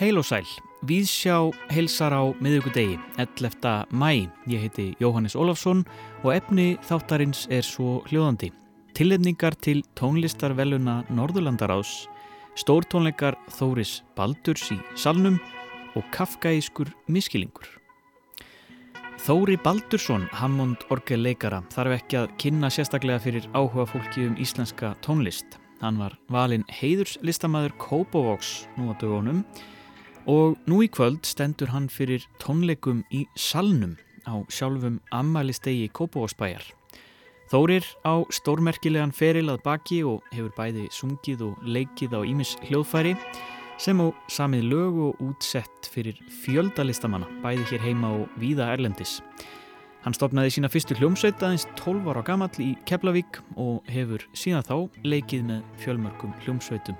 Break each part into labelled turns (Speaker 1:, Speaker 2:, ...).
Speaker 1: Heil og sæl, Víðsjá heilsar á miðugudegi, 11. mæ. Ég heiti Jóhannes Ólafsson og efni þáttarins er svo hljóðandi. Tillefningar til tónlistarveluna Norðurlandarás, stórtónleikar Þóris Baldurs í salnum og kafkaískur miskilingur. Þóri Baldursson, Hammond orgelleikara, þarf ekki að kynna sérstaklega fyrir áhuga fólki um íslenska tónlist. Hann var valinn heiðurslistamæður Kópavóks nú á dögunum og nú í kvöld stendur hann fyrir tónleikum í Salnum á sjálfum ammælistegi Kópavóksbæjar. Þórir á stórmerkilegan feril að baki og hefur bæði sungið og leikið á Ímis hljóðfæri sem á samið lög og útsett fyrir fjöldalistamanna, bæði hér heima og víða Erlendis. Hann stopnaði sína fyrstu hljómsveit aðeins 12 ára gamall í Keflavík og hefur síðan þá leikið með fjölmörgum hljómsveitum.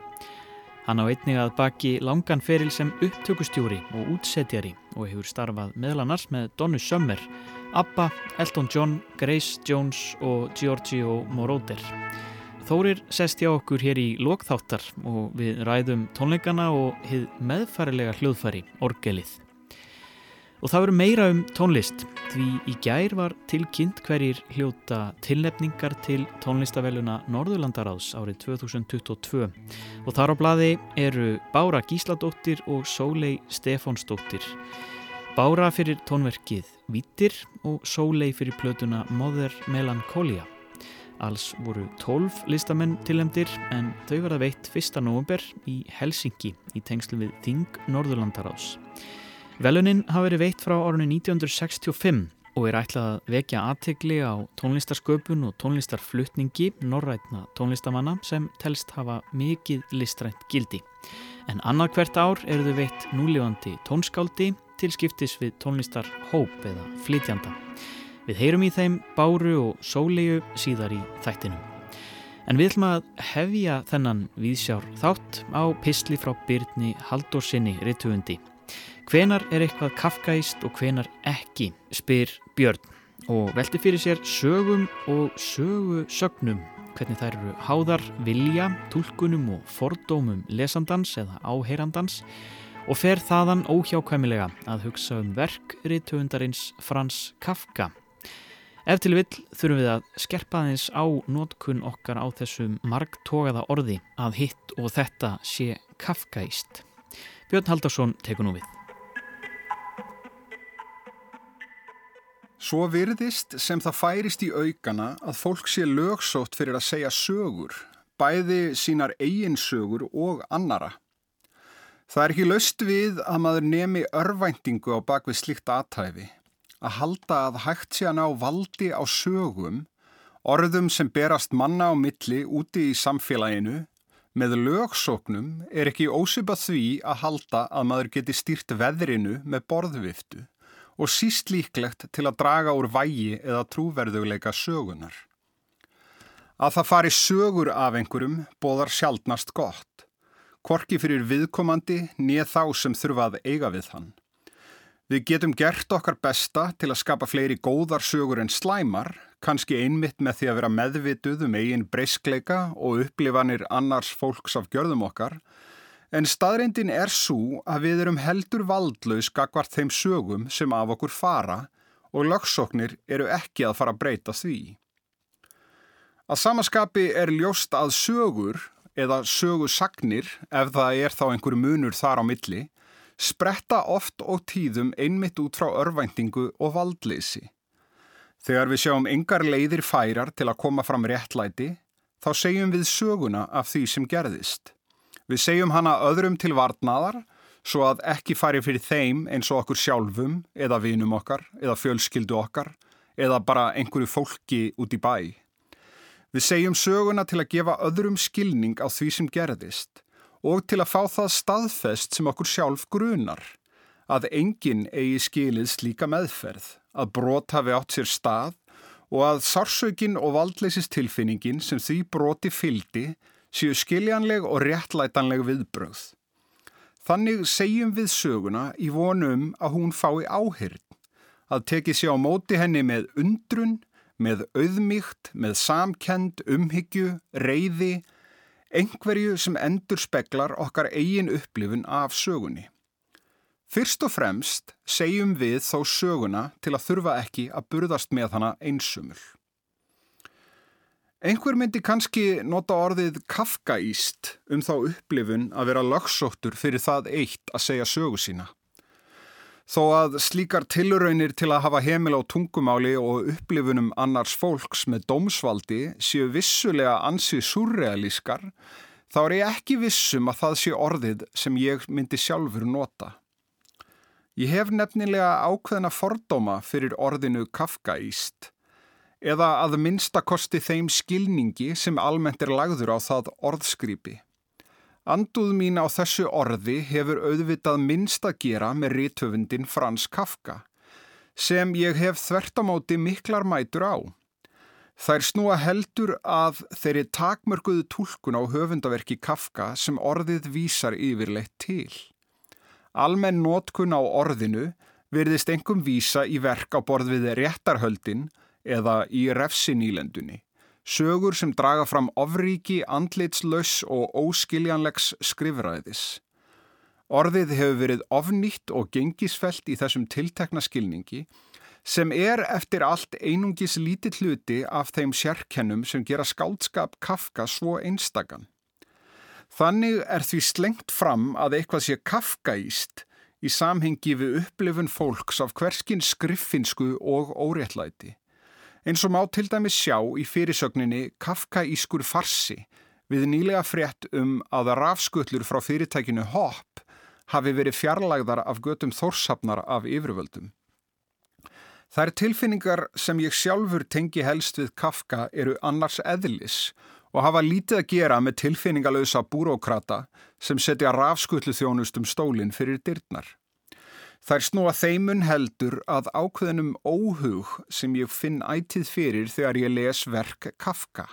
Speaker 1: Hann á einnig að baki langan feril sem upptökustjóri og útsetjari og hefur starfað meðlannars með Donnu Summer, Abba, Elton John, Grace Jones og Giorgio Moroder. Þórir sest hjá okkur hér í lokþáttar og við ræðum tónleikana og hið meðfærilega hljóðfæri, orgelið. Og það verður meira um tónlist því í gær var tilkynnt hverjir hljóta tilnefningar til tónlistaveluna Norðurlandaráðs árið 2022 og þar á bladi eru Bára Gísladóttir og Sólei Stefánsdóttir. Bára fyrir tónverkið Vítir og Sólei fyrir plötuna Mother Melancholia. Alls voru 12 listamenn tilnefndir en þau verða veitt 1. november í Helsingi í tengslu við Þing Norðurlandaráðs. Velunin hafa verið veitt frá árunni 1965 og er ætlað að vekja aðtegli á tónlistarsköpun og tónlistarflutningi norrætna tónlistamanna sem telst hafa mikið listrænt gildi. En annað hvert ár eru þau veitt núlifandi tónskáldi til skiptis við tónlistarhóp eða flytjanda. Við heyrum í þeim Báru og Sóleju síðar í þættinum. En við ætlum að hefja þennan viðsjár þátt á pisli frá Byrni Haldórsinni rituundi. Hvenar er eitthvað kafkaist og hvenar ekki, spyr Björn og velti fyrir sér sögum og sögusögnum, hvernig þær eru háðar, vilja, tólkunum og fordómum lesandans eða áheyrandans og fer þaðan óhjákvæmilega að hugsa um verkriðtöfundarins Frans Kafka. Ef til vill þurfum við að skerpa aðeins á nótkunn okkar á þessum margtogaða orði að hitt og þetta sé kafkaist. Björn Haldarsson tekur nú við.
Speaker 2: Svo virðist sem það færist í aukana að fólk sé lögsótt fyrir að segja sögur, bæði sínar eigin sögur og annara. Það er ekki löst við að maður nemi örvæntingu á bakvið slikt aðtæfi, að halda að hægt sé að ná valdi á sögum, orðum sem berast manna á milli úti í samfélaginu, með lögsóknum er ekki ósipað því að halda að maður geti stýrt veðrinu með borðviftu og síst líklegt til að draga úr vægi eða trúverðuleika sögunar. Að það fari sögur af einhverjum bóðar sjálfnast gott, korki fyrir viðkomandi nýð þá sem þurfa að eiga við hann. Við getum gert okkar besta til að skapa fleiri góðar sögur en slæmar, kannski einmitt með því að vera meðvituð um eigin breyskleika og upplifanir annars fólks af gjörðum okkar, En staðreindin er svo að við erum heldur valdlaus gagvart þeim sögum sem af okkur fara og lögsóknir eru ekki að fara að breyta því. Að samaskapi er ljóst að sögur eða sögusagnir, ef það er þá einhverju munur þar á milli, spretta oft og tíðum einmitt út frá örvæntingu og valdleysi. Þegar við sjáum engar leiðir færar til að koma fram réttlæti, þá segjum við söguna af því sem gerðist. Við segjum hana öðrum til varnaðar svo að ekki fari fyrir þeim eins og okkur sjálfum eða vinum okkar eða fjölskyldu okkar eða bara einhverju fólki út í bæ. Við segjum söguna til að gefa öðrum skilning á því sem gerðist og til að fá það staðfest sem okkur sjálf grunar að enginn eigi skilið slíka meðferð, að brot hafi átt sér stað og að sársökin og valdleisistilfinningin sem því broti fyldi séu skiljanleg og réttlætanleg viðbröð. Þannig segjum við söguna í vonum að hún fái áhyrn, að teki sér á móti henni með undrun, með auðmíkt, með samkend, umhyggju, reyði Engverju sem endur speklar okkar eigin upplifun af sögunni. Fyrst og fremst segjum við þó söguna til að þurfa ekki að burðast með hana einsumul. Einhver myndi kannski nota orðið kafkaíst um þá upplifun að vera lögsóttur fyrir það eitt að segja sögu sína. Þó að slíkar tilraunir til að hafa heimil á tungumáli og upplifunum annars fólks með dómsvaldi séu vissulega ansið surrealískar, þá er ég ekki vissum að það sé orðið sem ég myndi sjálfur nota. Ég hef nefnilega ákveðna fordóma fyrir orðinu kafkaíst, eða að minnstakosti þeim skilningi sem almennt er lagður á það orðskripi. Anduð mín á þessu orði hefur auðvitað minnst að gera með rítöfundin Frans Kafka, sem ég hef þvertamóti miklar mætur á. Þær snúa heldur að þeirri takmörguðu tólkun á höfundaverki Kafka sem orðið vísar yfirleitt til. Almenn nótkun á orðinu verðist engum vísa í verk á borð við réttarhöldin eða í refsinílendunni. Sögur sem draga fram ofríki, andlitslaus og óskiljanlegs skrifræðis. Orðið hefur verið ofnýtt og gengisfelt í þessum tiltekna skilningi sem er eftir allt einungis lítið hluti af þeim sérkennum sem gera skáldskap Kafka svo einstakann. Þannig er því slengt fram að eitthvað sé Kafkaíst í samhengi við upplifun fólks af hverskinn skriffinsku og óréttlæti. Eins og má til dæmis sjá í fyrirsögninni Kafkaískur farsi við nýlega frétt um að rafskullur frá fyrirtækinu HOP hafi verið fjarlagðar af götum þórshafnar af yfirvöldum. Þær tilfinningar sem ég sjálfur tengi helst við Kafka eru annars eðlis og hafa lítið að gera með tilfinningalösa búrókrata sem setja rafskullu þjónustum stólinn fyrir dyrnar. Þær snúa þeimun heldur að ákveðinum óhug sem ég finn ætið fyrir þegar ég les verk Kafka.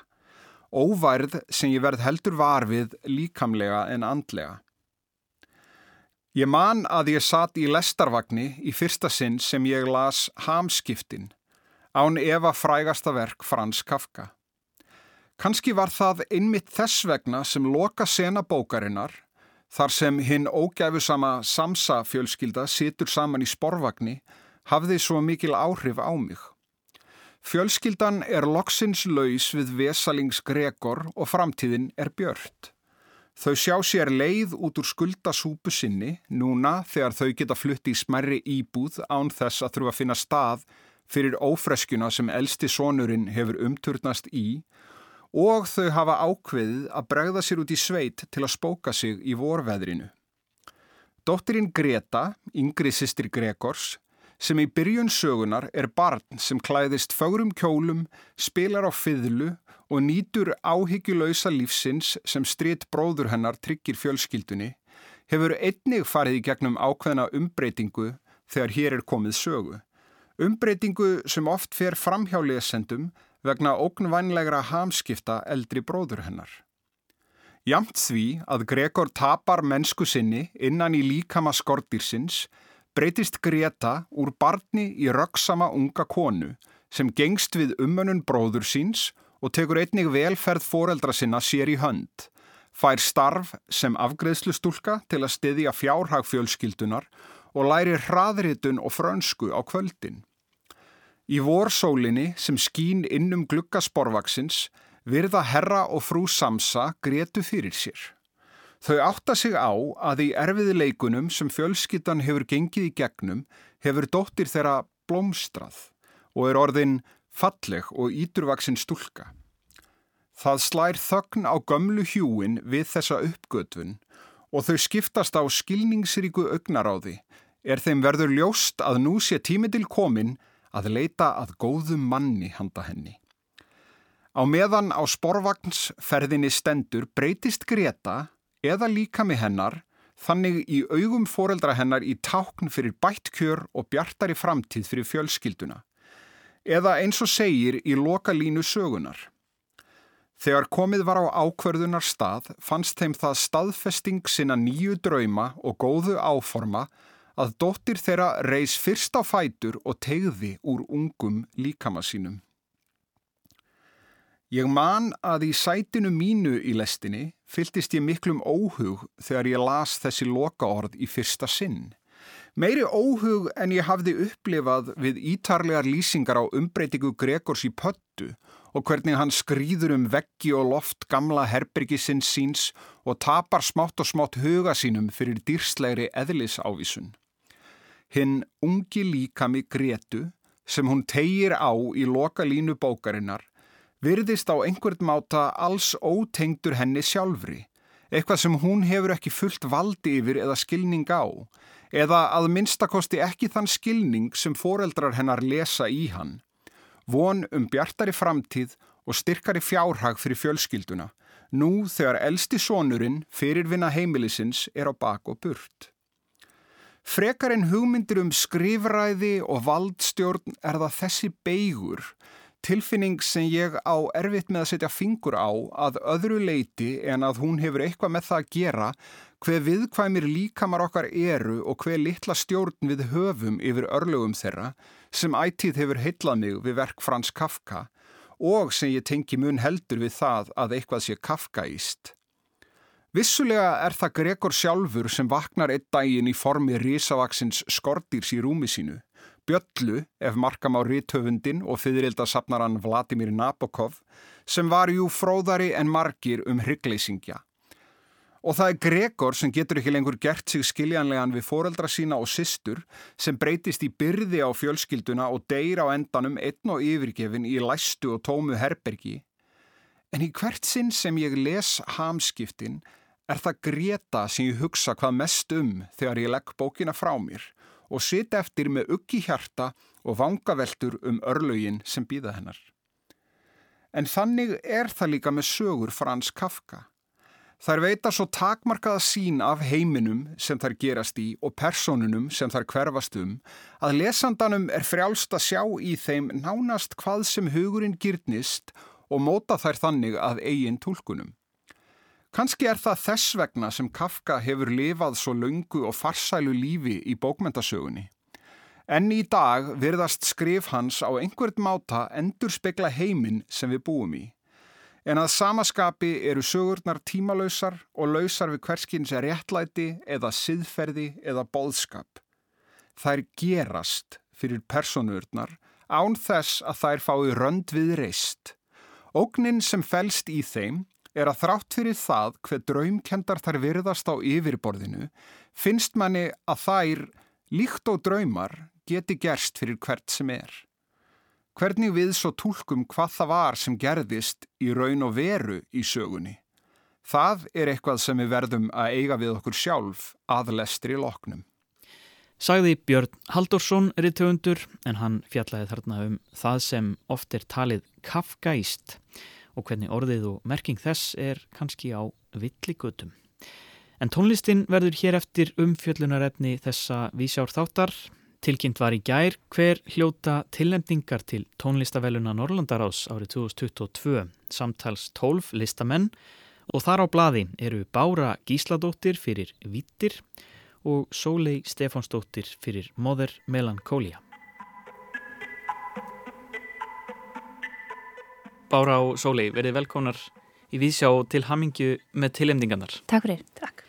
Speaker 2: Óværð sem ég verð heldur varfið líkamlega en andlega. Ég man að ég satt í lestarvagni í fyrsta sinn sem ég las Hamskiptin, án Eva frægasta verk Frans Kafka. Kanski var það einmitt þess vegna sem loka sena bókarinnar Þar sem hinn ógæfusama Samsa fjölskylda situr saman í sporvagni hafði svo mikil áhrif á mig. Fjölskyldan er loksins laus við vesalings Gregor og framtíðin er björt. Þau sjá sér leið út úr skuldasúpu sinni núna þegar þau geta flutti í smerri íbúð án þess að þurfa að finna stað fyrir ófreskjuna sem elsti sonurinn hefur umturnast í og þau hafa ákveðið að bregða sér út í sveit til að spóka sig í vorveðrinu. Dóttirinn Greta, yngri sýstir Gregors, sem í byrjun sögunar er barn sem klæðist fögrum kjólum, spilar á fiðlu og nýtur áhyggjulausa lífsins sem stritt bróður hennar tryggir fjölskyldunni, hefur einnig farið í gegnum ákveðna umbreytingu þegar hér er komið sögu. Umbreytingu sem oft fer framhjá lesendum vegna ógnvænlegra hamskipta eldri bróður hennar. Jamt því að Gregor tapar mennsku sinni innan í líkama skortýrsins breytist Greta úr barni í röggsama unga konu sem gengst við umönun bróður síns og tekur einnig velferð foreldra sinna sér í hönd, fær starf sem afgreðslustúlka til að stiðja fjárhagfjölskyldunar og læri hraðritun og frönsku á kvöldin. Í vorsólinni sem skín innum gluggasporvaksins virða herra og frú Samsa gretu fyrir sér. Þau átta sig á að í erfiði leikunum sem fjölskyttan hefur gengið í gegnum hefur dóttir þeirra blómstrað og er orðin falleg og ídurvaksin stúlka. Það slær þögn á gömlu hjúin við þessa uppgötvun og þau skiptast á skilningsríku augnaráði er þeim verður ljóst að nú sé tími til komin að leita að góðum manni handa henni. Á meðan á sporvagnsferðinni stendur breytist Greta eða líka með hennar þannig í augum foreldra hennar í tákn fyrir bættkjör og bjartari framtíð fyrir fjölskylduna. Eða eins og segir í loka línu sögunar. Þegar komið var á ákverðunar stað fannst þeim það staðfesting sinna nýju drauma og góðu áforma að dóttir þeirra reys fyrst á fætur og tegði úr ungum líkama sínum. Ég man að í sætinu mínu í lestinni fyltist ég miklum óhug þegar ég las þessi lokaord í fyrsta sinn. Meiri óhug en ég hafði upplifað við ítarlegar lýsingar á umbreytingu Gregors í pöttu og hvernig hann skrýður um veggi og loft gamla herbyrgisins síns og tapar smátt og smátt huga sínum fyrir dýrslegri eðlisávísun. Hinn ungi líkami Gretu sem hún tegir á í loka línu bókarinnar virðist á einhvern máta alls ótengdur henni sjálfri, eitthvað sem hún hefur ekki fullt valdi yfir eða skilning á, eða að minnstakosti ekki þann skilning sem foreldrar hennar lesa í hann. Von um bjartari framtíð og styrkari fjárhag fyrir fjölskylduna, nú þegar elsti sonurinn fyrirvinna heimilisins er á bak og burt. Frekarinn hugmyndir um skrifræði og valdstjórn er það þessi beigur tilfinning sem ég á erfitt með að setja fingur á að öðru leiti en að hún hefur eitthvað með það að gera hver viðkvæmir líkamar okkar eru og hver litla stjórn við höfum yfir örlögum þeirra sem ætið hefur heitlað mig við verk Frans Kafka og sem ég tengi mun heldur við það að eitthvað sé Kafkaíst. Vissulega er það Gregor sjálfur sem vaknar einn daginn í formi risavaksins skortýrs í rúmi sínu Bjöllu, ef markam á rítöfundin og fyririldarsapnaran Vladimir Nabokov, sem var jú fróðari en margir um hryggleysingja. Og það er Gregor sem getur ekki lengur gert sig skiljanlegan við foreldra sína og systur sem breytist í byrði á fjölskylduna og deyr á endanum einn og yfirgefin í læstu og tómu herbergi. En í hvert sinn sem ég les hamskiptin er það Greta sem ég hugsa hvað mest um þegar ég legg bókina frá mér og sita eftir með uggi hjarta og vangaveltur um örlögin sem býða hennar. En þannig er það líka með sögur Frans Kafka. Þær veita svo takmarkaða sín af heiminum sem þær gerast í og personunum sem þær hverfast um að lesandanum er frjálst að sjá í þeim nánast hvað sem hugurinn gyrnist og móta þær þannig að eigin tólkunum. Kanski er það þess vegna sem Kafka hefur lifað svo laungu og farsælu lífi í bókmentasögunni. En í dag virðast skrif hans á einhvert máta endur spekla heiminn sem við búum í. En að samaskapi eru sögurnar tímalösar og lösar við hverskins réttlæti eða siðferði eða bóðskap. Þær gerast fyrir personurnar án þess að þær fái rönd við reist. Ógnin sem fælst í þeim er að þrátt fyrir það hver draumkendar þær virðast á yfirborðinu finnst manni að þær, líkt og draumar, geti gerst fyrir hvert sem er. Hvernig við svo tólkum hvað það var sem gerðist í raun og veru í sögunni. Það er eitthvað sem við verðum að eiga við okkur sjálf aðlestri loknum.
Speaker 1: Sagði Björn Haldursson er í töfundur en hann fjallaði þarna um það sem oft er talið kafgæst og hvernig orðið og merking þess er kannski á villigutum. En tónlistin verður hér eftir umfjöllunarefni þessa vísjár þáttar. Tilkynnt var í gær hver hljóta tilnefningar til tónlistavelluna Norrlandaráðs árið 2022, samtals 12 listamenn og þar á bladi eru Bára Gísladóttir fyrir Vittir og Sólei Stefánsdóttir fyrir Mother Melancholia. Bára og Sólei, verið velkonar í Vísjá til hamingju með tillemdingarnar.
Speaker 3: Takk fyrir. Takk.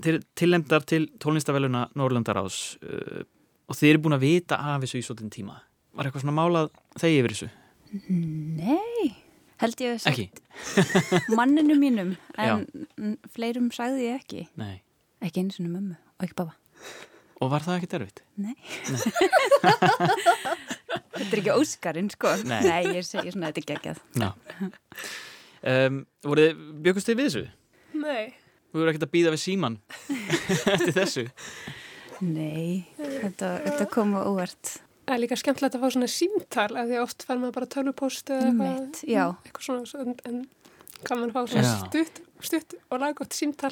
Speaker 1: Þeir tillemdar til tónlistavelluna Norrlandaráðs uh, og þeir eru búin að vita af þessu í svolítinn tíma. Var eitthvað svona málað þegi yfir þessu?
Speaker 3: Nei, held ég að
Speaker 1: sagt
Speaker 3: manninu mínum, en Já. fleirum sagði ég ekki.
Speaker 1: Nei.
Speaker 3: Ekki eins og mömmu og ekki baba.
Speaker 1: Og var það ekkert erfitt?
Speaker 3: Nei. Nei. Þetta er ekki Óskarinn sko. Nei, Nei ég segir svona að þetta er geggjað.
Speaker 1: Um, Voruð bjökust þið við þessu?
Speaker 4: Nei.
Speaker 1: Þú voru ekkert að býða við síman eftir þessu?
Speaker 3: Nei, þetta, þetta kom á óvart.
Speaker 4: Það er líka skemmtilegt að fá svona símtal af því oft fær maður bara tölvupost
Speaker 3: eða
Speaker 4: eitthvað, eitthvað svona en, en kann mann fá svona stutt, stutt og laggótt símtal.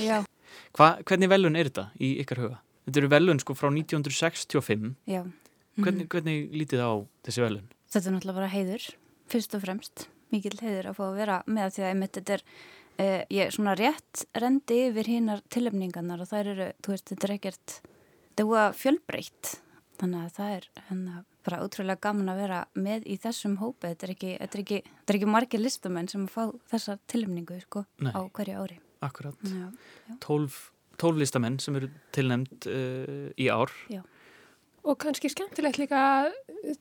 Speaker 1: Hva, Hvernig velun er þetta í ykkar huga? Þetta eru velun sko frá 1965
Speaker 3: Já
Speaker 1: Hvernig, hvernig lítið á þessi velun?
Speaker 3: Þetta er náttúrulega bara heiður, fyrst og fremst. Mikil heiður að fá að vera með því að einmitt þetta er, eh, ég svona rétt rendi yfir hinnar tilöfningarnar og það eru, þú veist, þetta er ekkert þetta er búið að fjölbreytt. Þannig að það er hennar bara ótrúlega gaman að vera með í þessum hópi. Þetta er ekki, þetta er ekki, þetta er ekki margir listamenn sem fá þessa tilumningu sko, á hverju ári.
Speaker 1: Akkurat, tólf listamenn sem eru tilnæmt uh, í ár.
Speaker 3: Já.
Speaker 4: Og kannski skemmtilegt líka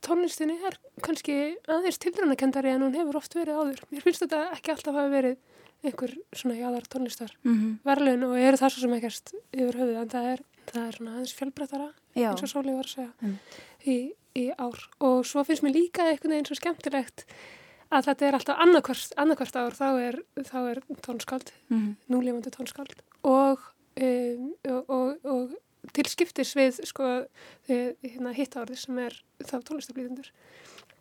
Speaker 4: tónlistinni er kannski aðeins tilrænakendari en hún hefur oft verið áður mér finnst þetta ekki alltaf að verið einhver svona jáðar tónlistar mm -hmm. verðlun og eru það svo sem ekkert yfir höfuð en það er, það er svona aðeins fjölbreytara eins og Sóli var að segja mm. í, í ár og svo finnst mér líka einhvern veginn svo skemmtilegt að þetta er alltaf annarkvart ár þá er, þá er tónskáld mm -hmm. núlefandi tónskáld og, um, og, og, og til skiptis við sko, hérna, hitt árið sem er þá tónlistablíðundur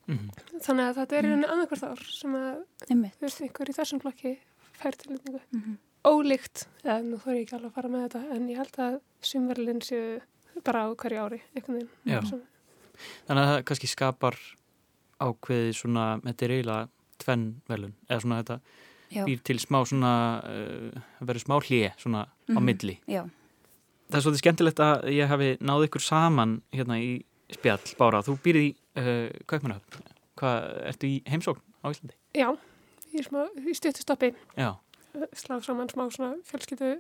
Speaker 4: mm -hmm. þannig að þetta er einhvern veginn annarkvart ár sem að einhver í þessum flokki fær til mm -hmm. ólíkt, eða nú þór ég ekki alveg að fara með þetta en ég held að sumverlinn séu bara á hverju ári
Speaker 1: þannig að það kannski skapar ákveði svona, þetta er eiginlega tvenn velun, eða svona þetta Já. býr til smá svona uh, verður smá hlið svona mm -hmm. á mhm. milli
Speaker 3: Já.
Speaker 1: Það er svolítið skemmtilegt að ég hafi náð ykkur saman hérna í spjall, Bára, þú býrið í uh, Kaupmannhöfn, hvað, ertu í heimsókn á Íslandi?
Speaker 4: Já, í, í stjórnstoppi
Speaker 1: Já
Speaker 4: slá saman smá svona fjölskyttu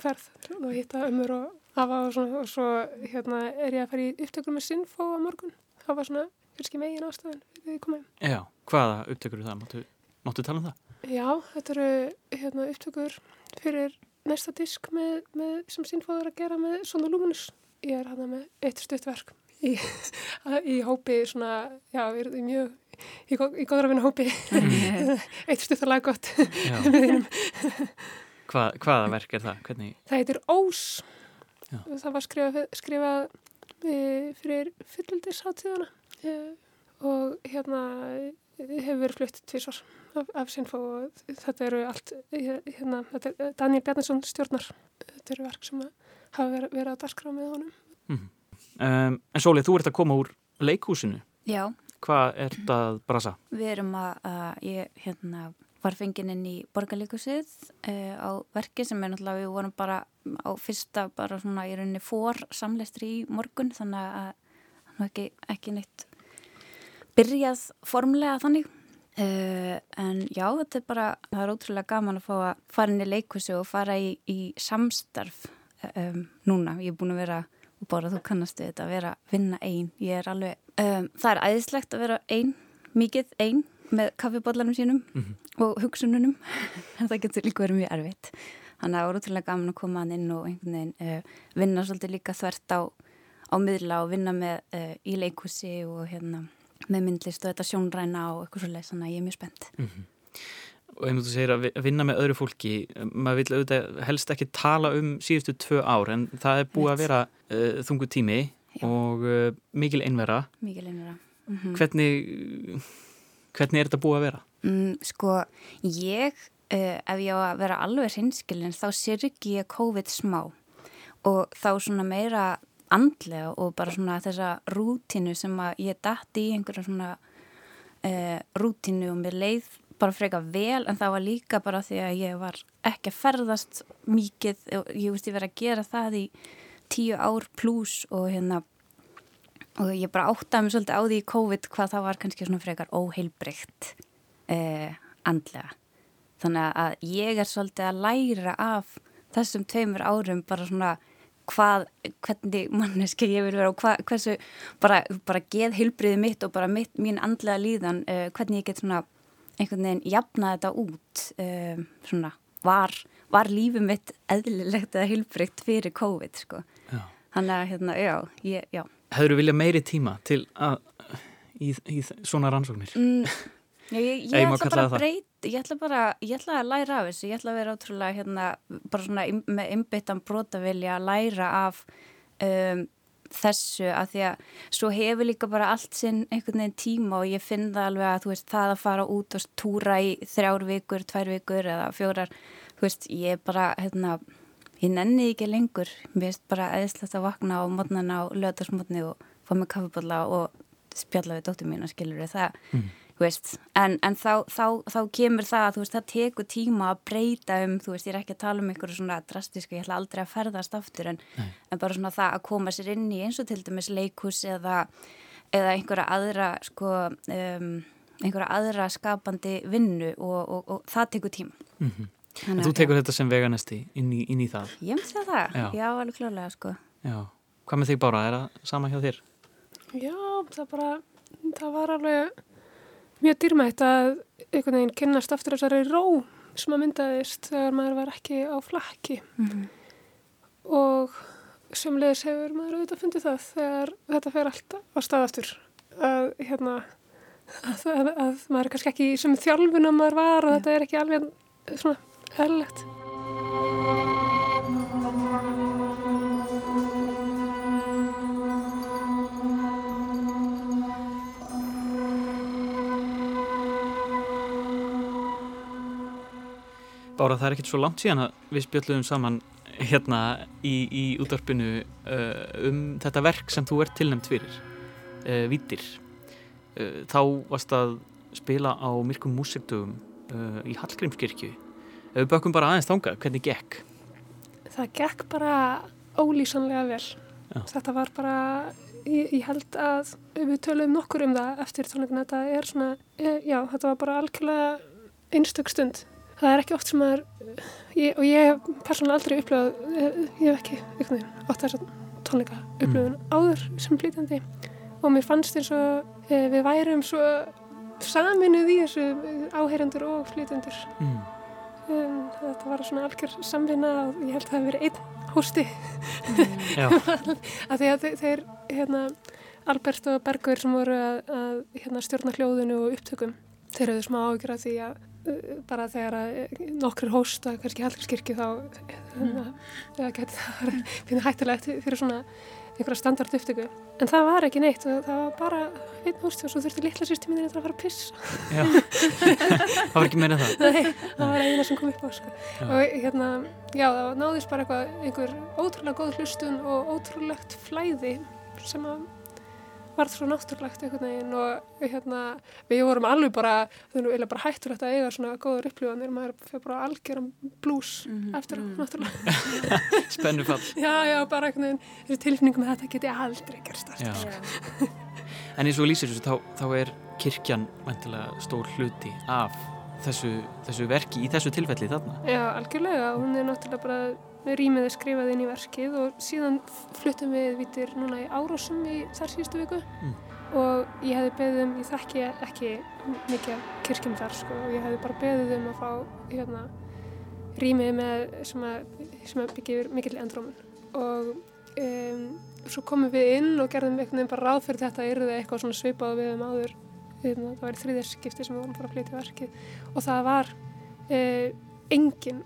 Speaker 4: ferð og hitta ömur og afa og svona og svo hérna er ég að fara í upptökur með Sinfo á morgun það var svona fjölsky megin ástæðan við við komum.
Speaker 1: Já, hvaða upptökur er það? Máttu, máttu tala um það?
Speaker 4: Já, þetta eru hérna upptökur fyrir næsta disk með, með, sem Sinfo er að gera með svona Luminous ég er hana með eitt stuttverk í, í hópi svona, já, við erum mjög í, í góðra vinna hópi eitt stuttarlega gott
Speaker 1: Hva, hvaða verk er það? Hvernig?
Speaker 4: Það heitir Ós Já. það var skrifað, skrifað e, fyrir fullildisháttíðana e, og hérna hefur verið flutt tvísvar af, af Sinfo og þetta eru allt hérna, þetta er Daniel Bjarnason stjórnar þetta eru verk sem hafa verið, verið að darskra með honum mm -hmm.
Speaker 1: um, En Sólið, þú ert að koma úr leikhúsinu
Speaker 3: Já
Speaker 1: Hvað er þetta að brasa?
Speaker 3: Við erum að, að ég hérna, var fenginn inn í borgarleikusið uh, á verki sem er náttúrulega við vorum bara á fyrsta bara svona í rauninni fór samleistri í morgun þannig að það er ekki, ekki neitt byrjað formlega þannig. Uh, en já þetta er bara, það er ótrúlega gaman að fá að fara inn í leikusi og fara í, í samstarf um, núna, ég er búin að vera og bara þú kannastu þetta að vera vinna einn, ég er alveg um, það er æðislegt að vera einn mikið einn með kaffibodlanum sínum mm -hmm. og hugsununum. En það getur líka verið mjög erfitt. Þannig að það voru útrúlega gaman að koma inn og einhvern veginn uh, vinna svolítið líka þvert á, á miðla og vinna með uh, í leikúsi og hérna með myndlist og þetta sjónræna og eitthvað svolítið, þannig að ég er mjög spennt mm -hmm
Speaker 1: og einmitt þú segir að vinna með öðru fólki maður vil auðvitað helst ekki tala um síðustu tvö ár en það er búið að vera uh, þungu tími Já. og uh, mikil einvera
Speaker 3: mikil einvera mm -hmm.
Speaker 1: hvernig hvernig er þetta búið að vera?
Speaker 3: Mm, sko, ég uh, ef ég á að vera alveg hinskilin þá ekki ég COVID smá og þá svona meira andlega og bara svona þessa rútinu sem að ég dætti í einhverja svona rútinu og mér leið bara freka vel en það var líka bara því að ég var ekki að ferðast mikið og ég veist ég verið að gera það í tíu ár pluss og hérna og ég bara áttaði mig svolítið á því í COVID hvað það var kannski svona frekar óheilbreykt eh, andlega. Þannig að ég er svolítið að læra af þessum tveimur árum bara svona hvað, hvernig manneski ég vil vera og hvað, hversu bara, bara geð heilbriði mitt og bara mitt, mín andlega líðan eh, hvernig ég get svona einhvern veginn jafna þetta út um, svona, var, var lífið mitt eðlilegt eða hilbrygt fyrir COVID sko. Þannig að hérna, já, ég, já.
Speaker 1: Hefur þú viljað meiri tíma til að í, í svona rannsóknir? Mm,
Speaker 3: ég, ég, ætla bara að breyta, ég ætla bara, ég ætla að læra af þessu, ég ætla að vera ótrúlega hérna, bara svona með einbyttan brotavilja að læra af um, þessu að því að svo hefur líka bara allt sinn einhvern veginn tíma og ég finn það alveg að þú veist það að fara út og túra í þrjár vikur, tvær vikur eða fjórar, þú veist ég bara hérna, ég nenni ekki lengur. Mér veist bara eðislegt að vakna á mótnana á löðarsmótni og fá mig kaffiballa og spjalla við dóttur mín og skilur það mm. Veist, en, en þá, þá, þá kemur það að veist, það tekur tíma að breyta um þú veist ég er ekki að tala um einhverju svona drastísku ég ætla aldrei að ferðast aftur en, en bara svona það að koma sér inn í eins og til dæmis leikus eða eða einhverja aðra sko, um, einhverja aðra skapandi vinnu og, og, og það tekur tíma
Speaker 1: mm -hmm. En þú tekur já. þetta sem veganesti inn í, inn í það?
Speaker 3: Ég myndi að það, já, já alveg klálega sko
Speaker 1: Já, hvað með þig Bára, er það sama hjá þér?
Speaker 4: Já, það bara það var alveg mjög dýrmætt að einhvern veginn kynast aftur þessari ró sem að myndaðist þegar maður var ekki á flakki mm -hmm. og Sumleis hefur maður auðvitað fundið það þegar þetta fer alltaf á staðastur að, hérna, að, að, að maður er kannski ekki sem þjálfunum maður var og ja. þetta er ekki alveg svona erlegt.
Speaker 1: Bára, það er ekkert svo langt síðan að við spjöldluðum saman hérna í, í útvarpinu uh, um þetta verk sem þú ert tilnæmt fyrir uh, Vítir uh, þá varst að spila á myrkum músiktugum uh, í Hallgrímskirkju við bökum bara aðeins þánga, hvernig gekk?
Speaker 4: Það gekk bara ólýsanlega vel Já. þetta var bara ég, ég held að við töluðum nokkur um það eftir tónleikina þetta er svona, eh, já, þetta var bara algjörlega einstök stund það er ekki oft sem maður ég, og ég hef persónulega aldrei upplöðað ég, ég hef ekki einhvern veginn átt þess að tónleika upplöðun mm. áður sem flýtandi og mér fannst eins og e, við værum svo saminuð í þessu áheyrandur og flýtandur mm. um, þetta var svona algjör samvinna og ég held að það hefði verið einn hósti mm. að því að þeir hérna, Albert og Bergur sem voru að, að hérna, stjórna hljóðinu og upptökum þeir hafðu smá ágjör að því að bara þegar nokkur hósta kannski haldarskirkju þá mm. það geti það finnir hættilegt fyrir svona einhverja standard upptöku en það var ekki neitt það var bara einn hóst og svo þurfti litla sýsti mín að fara að pissa.
Speaker 1: Já, það var ekki meira það.
Speaker 4: Nei, það var eina sem kom upp á sko. og hérna, já það náðist bara eitthvað einhver ótrúlega góð hlustun og ótrúlegt flæði sem að var það svo náttúrulegt einhvern veginn og hérna, við vorum alveg bara, bara hættur þetta að eiga svona góður upplifanir, maður fyrir bara algjörum blús mm -hmm. eftir það, mm -hmm. náttúrulega.
Speaker 1: Spennu fall.
Speaker 4: Já, já, bara einhvern veginn, þessi tilfinningum að þetta geti aldrei gerst aftur.
Speaker 1: Sko. en eins og lýsir þessu, þá, þá er kirkjan mæntilega stór hluti af þessu, þessu verki í þessu tilfelli þarna.
Speaker 4: Já, algjörlega, hún er náttúrulega bara rýmið er skrifað inn í verkið og síðan fluttum við vitir núna í Árásum í þar síðustu viku. Mm. og ég hefði beðið um, ég þekki ekki mikið kirkjum þar sko og ég hefði bara beðið um að fá hérna rýmið með sem að, að byggja mikill endrómun. Og um, svo komum við inn og gerðum einhvern veginn bara ráð fyrir þetta eruði eitthvað svona svipað við um áður hérna, það var þriðjarskipti sem við vorum bara að flytja verkið. Og það var uh, engin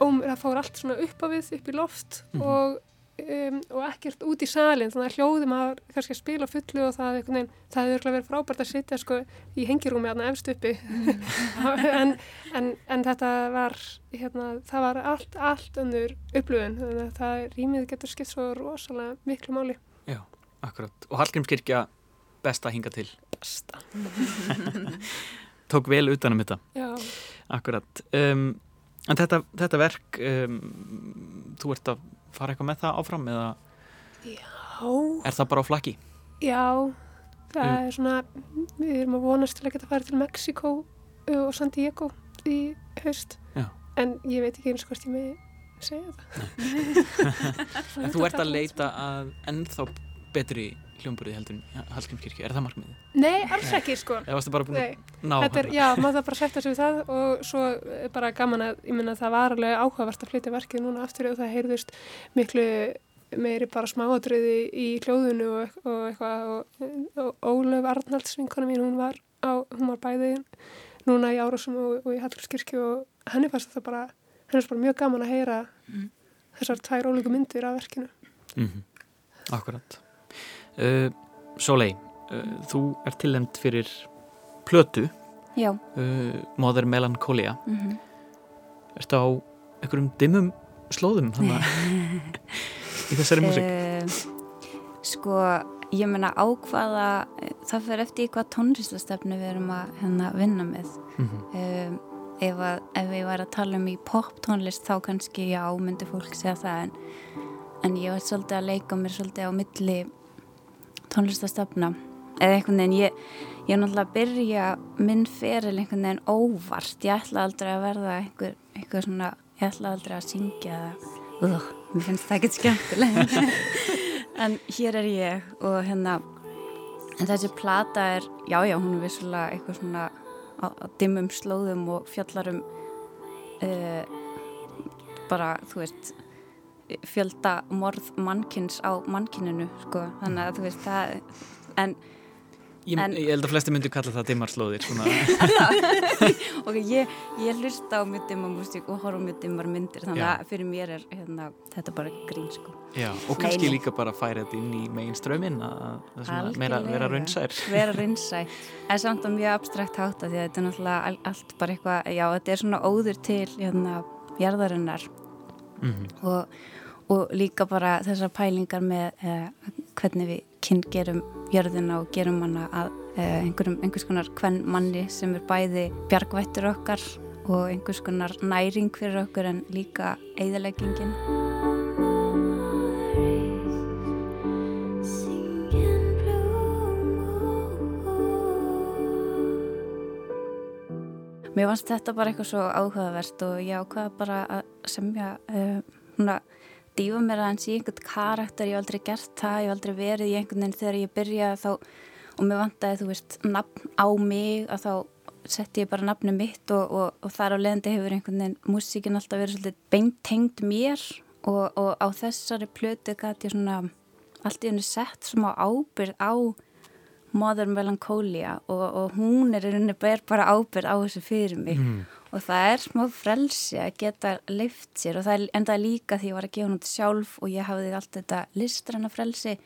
Speaker 4: og það fór allt svona upp á við, upp í loft mm -hmm. og, um, og ekkert út í salin þannig að hljóðum að kannski að spila fullu og það, veginn, það hefur verið frábært að sitja sko, í hengirúmi aðna efst uppi. -hmm. en, en, en þetta var hérna, það var allt, allt önnur upplöfun þannig að það rýmið getur skipt svo rosalega miklu máli.
Speaker 1: Já, akkurat. Og Hallgrímskirkja besta hinga til.
Speaker 4: Besta.
Speaker 1: Tók vel utanum þetta.
Speaker 4: Já.
Speaker 1: Akkurat. Um, En þetta, þetta verk, um, þú ert að fara eitthvað með það áfram eða
Speaker 4: Já.
Speaker 1: er það bara á flaki?
Speaker 4: Já, það mm. er svona, við erum að vonast til að geta að fara til Mexiko og San Diego í haust,
Speaker 1: Já.
Speaker 4: en ég veit ekki eins og hvort ég með segja
Speaker 1: það. en þú ert að leita að ennþá betri hljómburði heldur en Hallgrímskirkju, er það markmiðið?
Speaker 4: Nei, alls ekki sko
Speaker 1: Það varstu bara búin að ná
Speaker 4: er, Já, maður það bara setja sig við það og svo bara gaman að, ég minna að það var alveg áhugavert að flytja verkið núna aftur og það heyrðust miklu meiri bara smáadröði í hljóðunu og, og eitthvað og, og Ólöf Arnalds, vinkona mín, hún var á, hún var bæðið núna í Árásum og, og í Hallgrímskirkju og henni fannst það bara, henni fannst bara mjög gaman að heyra mm. þessar tvær ólíku myndir af verkinu
Speaker 1: mm -hmm. Akkurat Uh, Sólei, uh, þú er tilhemd fyrir plötu uh, Mother Melancholia mm -hmm. Ertu á einhverjum dimmum slóðum í þessari músik?
Speaker 3: Sko, ég menna ákvaða það fyrir eftir hvað tónlistastefnu við erum að hérna, vinna með mm -hmm. ef, að, ef við varum að tala um í pop tónlist þá kannski já, myndi fólk segja það en, en ég var svolítið að leika mér svolítið á milli tónlistastafna eða einhvern veginn ég, ég er náttúrulega að byrja minn feril einhvern veginn óvart. Ég ætla aldrei að verða einhver, einhver svona, ég ætla aldrei að syngja eða, uh, mér finnst það ekkert skemmtileg en hér er ég og hérna en þessi plata er, já já, hún er vissulega eitthvað svona á, á dimmum slóðum og fjallarum uh, bara, þú veist fjölda morð mannkins á mannkyninu, sko, þannig að þú veist það, en
Speaker 1: Ég, en, ég held að flesti myndi kalla það dimmarslóðir
Speaker 3: og ég, ég hlusta á mjög dimmar músík og horfa mjög dimmar myndir þannig Já. að fyrir mér er hérna, þetta bara grín sko.
Speaker 1: Já, og kannski Nei, líka bara færa þetta inn í megin strömin að vera, raunsær.
Speaker 3: Vera raunsær, en samt að mjög abstrakt hátta því að þetta er náttúrulega allt bara eitthvað, já þetta er svona óður til hérna, jarðarinnar. Mm -hmm. og, og líka bara þessar pælingar með eh, hvernig við kyn gerum jörðina og gerum hana að eh, einhvers konar hvern manni sem er bæði bjargvættur okkar og einhvers konar næring fyrir okkur en líka eigðaleggingin. Mér fannst þetta bara eitthvað svo áhugavert og ég ákvaða bara að semja uh, húnna dýfa mér aðeins í einhvern karakter, ég hef aldrei gert það, ég hef aldrei verið í einhvern veginn þegar ég byrjaði þá og mér vantæði, þú veist, nafn á mig að þá setti ég bara nafnu mitt og, og, og þar á leðandi hefur einhvern veginn músíkin alltaf verið svolítið beintengt mér og, og á þessari plötu gæti ég svona allt í henni sett smá ábyrð á Modern Melancholia og hún er einhvern veginn bara ábyrð á þessu fyrir mig. Mm og það er smá frelsi að geta leift sér og það er enda líka því að ég var að gefa hún sjálf og ég hafði allt þetta listræna frelsi.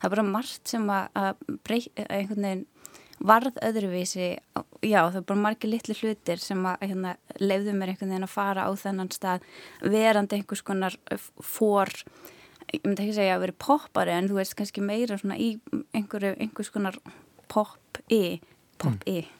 Speaker 3: Það er bara margt sem að, að breyta einhvern veginn varð öðruvísi, já það er bara margir litli hlutir sem að hérna, leiðu mér einhvern veginn að fara á þennan stað verandi einhvers konar fór, ég myndi ekki segja að vera poppari en þú veist kannski meira svona í einhverju, einhvers konar pop-i pop-i. Mm.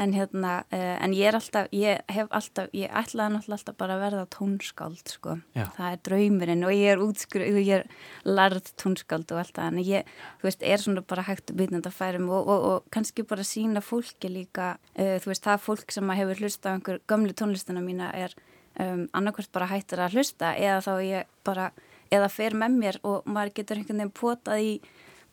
Speaker 3: En hérna, uh, en ég er alltaf ég hef alltaf, ég ætlaði alltaf bara að verða tónskáld sko. Já. það er draumurinn og ég er útskruð ég er larð tónskáld og allt það. En ég, þú veist, er svona bara hægt að byrja þetta færum og, og, og kannski bara sína fólki líka, uh, þú veist, það fólk sem hefur hlusta á einhver gömlu tónlistuna mína er um, annarkvært bara hættir að hlusta eða þá ég bara, eða fer með mér og maður getur einhvern veginn potað í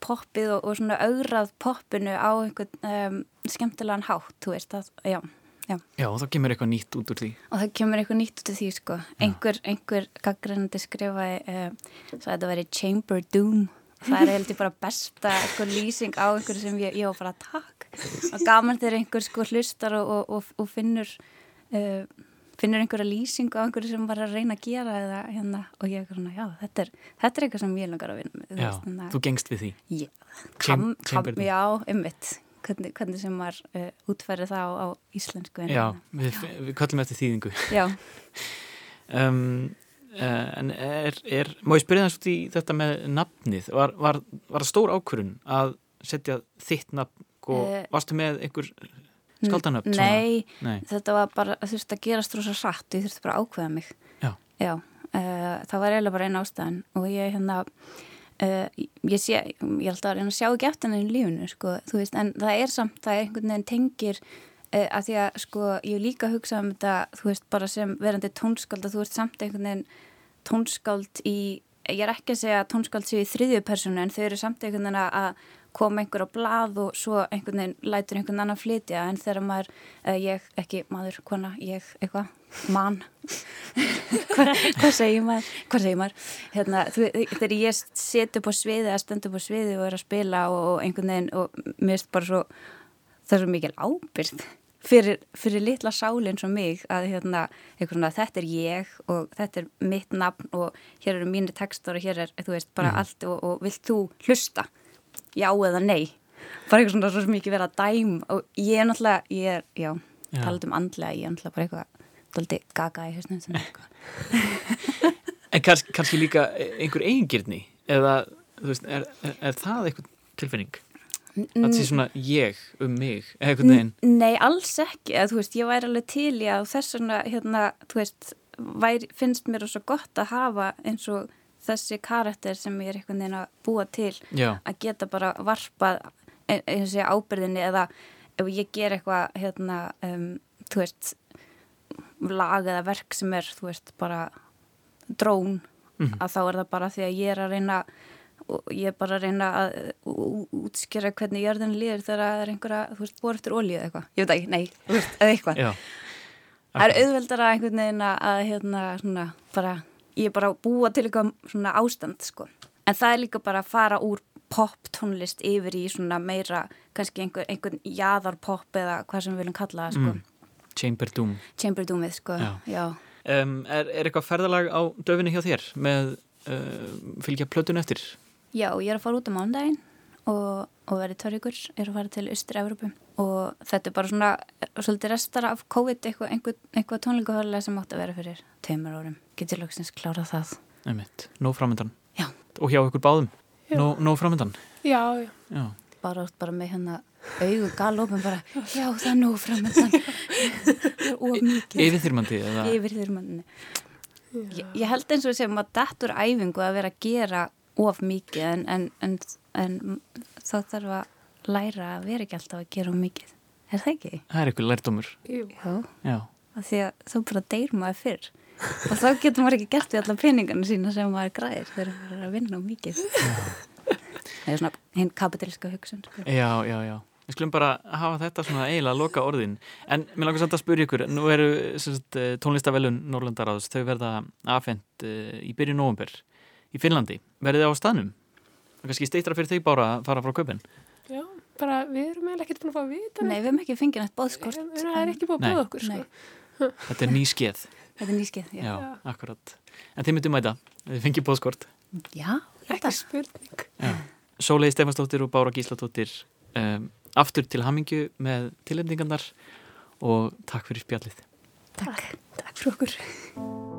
Speaker 3: poppið og, og svona augrað poppinu á einhvern um, skemmtilegan hátt, þú veist það, já,
Speaker 1: já. Já, og þá kemur eitthvað nýtt út úr því.
Speaker 3: Og það kemur eitthvað nýtt út úr því, sko. Einhver, einhver gaggrænandi skrifaði um, svo að þetta væri Chamber Doom. Það er heldur bara besta eitthvað lýsing á einhverju sem ég, ég var bara takk. Og gaman þegar einhver sko hlustar og, og, og finnur... Uh, finnur einhverja lýsingu á einhverju sem var að reyna að gera eða hérna og ég er svona, já, þetta er, þetta er eitthvað sem ég langar að vinna með.
Speaker 1: Já, þú, þú gengst við því.
Speaker 3: Já, kam, kam, já, ummitt, hvernig, hvernig sem var uh, útfærið það á, á íslensku.
Speaker 1: Já, við, við kallum eftir þýðingu.
Speaker 3: Já.
Speaker 1: um, uh, en er, er, má ég spyrja það svo í þetta með nafnið, var, var, var stór ákvörun að setja þitt nafn og uh, varstu með einhver Skaldanöfn?
Speaker 3: Nei, Nei, þetta var bara, þú veist að gerast rosa satt, ég þurfti bara að ákveða mig.
Speaker 1: Já.
Speaker 3: Já, það var eiginlega bara einn ástæðan og ég hérna, uh, ég sé, ég held að reyna að sjá ekki eftir henni í lífunu, sko, þú veist, en það er samt, það er einhvern veginn tengir uh, að því að, sko, ég líka hugsa um þetta, þú veist, bara sem verandi tónskáld að þú veist samt einhvern veginn tónskáld í, ég er ekki að segja tónskáld séu í þriðju personu en þau eru samt einhvern veginn að kom einhver á blað og svo einhvern veginn lætur einhvern annan flytja en þegar maður, uh, ég, ekki maður, kona, ég, eitthvað, mann hvað, hvað segir maður? Hvað segir maður? Hérna, þú, þegar ég seti upp á sviði að stenda upp á sviði og er að spila og, og einhvern veginn og mér erst bara svo það er svo mikil ábyrð fyrir, fyrir litla sáli eins og mig að hérna, svona, þetta er ég og þetta er mitt nafn og hér eru mínu textar og hér er, þú veist, bara mm. allt og, og vilt þú hlusta já eða nei bara eitthvað svona svo mikið verið að dæm og ég er náttúrulega, ég er, já, já. talað um andlega, ég er náttúrulega bara eitthvað doldið gaga í höstum
Speaker 1: En kannski, kannski líka einhver eigingirni eða, þú veist, er, er, er það eitthvað tilfinning? Það sé svona ég um mig, eitthvað neginn?
Speaker 3: Nei, alls ekki, að, þú veist, ég væri alveg til í að þess vegna, hérna, þú veist, væri, finnst mér svo gott að hafa eins og þessi karakter sem ég er einhvern veginn að búa til
Speaker 1: Já.
Speaker 3: að geta bara varpað e, eins og ég ábyrðinni eða ef ég ger eitthvað hérna, um, þú veist lag eða verk sem er þú veist bara drón mm -hmm. að þá er það bara því að ég er að reyna og ég er bara að reyna að útskjera hvernig jörðin líður þegar það er einhverja, þú veist, bor eftir ólíu eða eitthvað ég veit ekki, nei, þú veist, eða eitthvað það er auðveldara einhvern veginn að hérna, svona, bara ég er bara að búa til eitthvað svona ástand, sko en það er líka bara að fara úr pop tónlist yfir í svona meira kannski einhver, einhvern jæðarpop eða hvað sem við viljum kalla það, sko mm.
Speaker 1: Chamber Doom
Speaker 3: Chamber Doomið, sko, já, já.
Speaker 1: Um, er, er eitthvað ferðalag á döfinni hjá þér með uh, fylgja plötun eftir?
Speaker 3: Já, ég er að fara út á um mándaginn og, og verið törjúkur, ég er að fara til Östur-Európu og þetta er bara svona svolítið restar af COVID eitthvað, einhver, einhvað tónleikahörlega sem átt að vera fyrir teimur árum. Getur lóksins klárað það.
Speaker 1: Einmitt, nóg framöndan.
Speaker 3: Já.
Speaker 1: Og hjá ykkur báðum, nóg, nóg framöndan.
Speaker 4: Já, já.
Speaker 1: já.
Speaker 3: Bara, bara með hérna auðu galopum bara, já það er nóg framöndan það er of mikið
Speaker 1: yfirþyrmandi
Speaker 3: yfirþyrmandi ég, ég held eins og sem að er æfingu að vera að gera of mikið en, en, en, en þá þarf að læra að vera ekki alltaf að gera of mikið er það ekki?
Speaker 1: það er eitthvað lærdómur
Speaker 3: já, já. því að þá bara deyr maður fyrr og þá getur maður ekki gert við alla peningana sína sem maður græðir þegar maður er að vinna of mikið það er svona hinn kapitalíska hugsun
Speaker 1: sko. já, já, já Við skulum bara hafa þetta svona eiginlega að loka orðin. En mér langar samt að spyrja ykkur, nú eru eh, tónlistavelun Norrlandaráðs, þau verða afhengt uh, í byrju nógumber í Finnlandi. Verðið þið á staðnum? Það er kannski steitra fyrir þau bara að fara frá köpinn.
Speaker 4: Já, bara við erum eiginlega ekkert búin að fá að vita.
Speaker 3: Nei, við erum ekki fengið nætt bóðskort.
Speaker 4: Það er ekki búin að bóða okkur, sko.
Speaker 1: Þetta er nýskeið.
Speaker 3: Þetta er nýskeið, já.
Speaker 1: Já, akkurat. En þið myndum þetta, þið fengið bóðskort.
Speaker 3: Já,
Speaker 4: ekki spurning.
Speaker 1: Sólegi Stefansdóttir og Bára Gísladóttir um, aftur til hamingju með tilendingarnar og takk fyrir spjallið.
Speaker 3: Takk, takk fyrir okkur.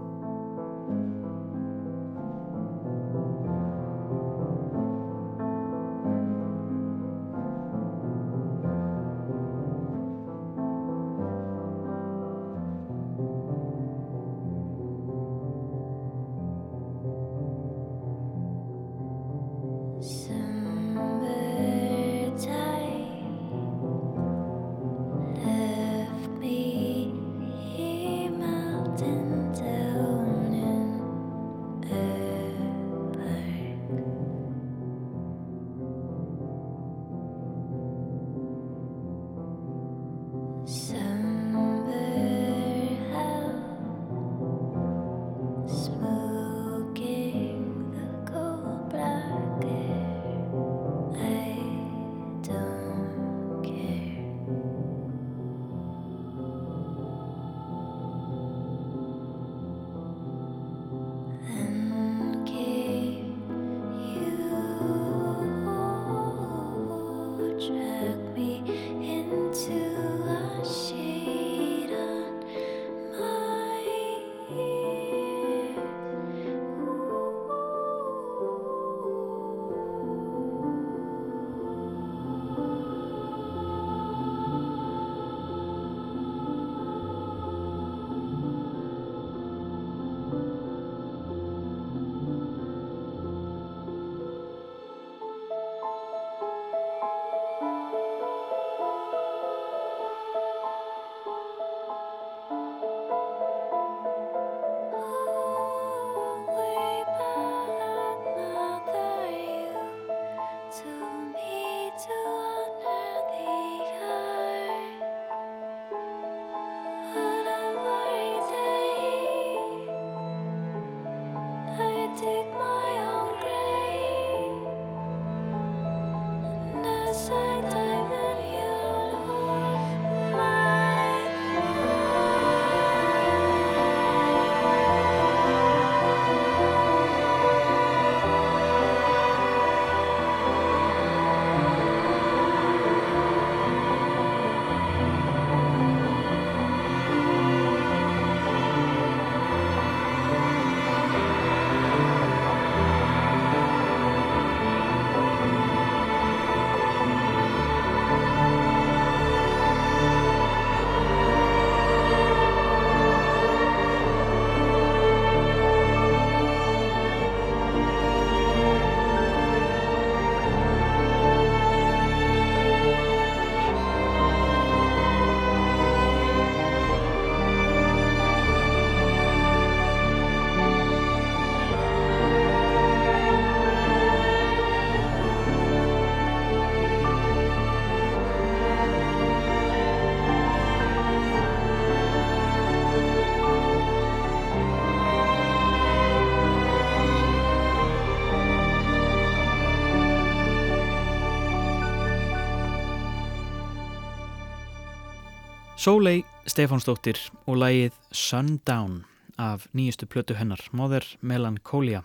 Speaker 1: Sólei Stefánsdóttir og lægið Sundown af nýjustu plötu hennar, Mother Melancholia,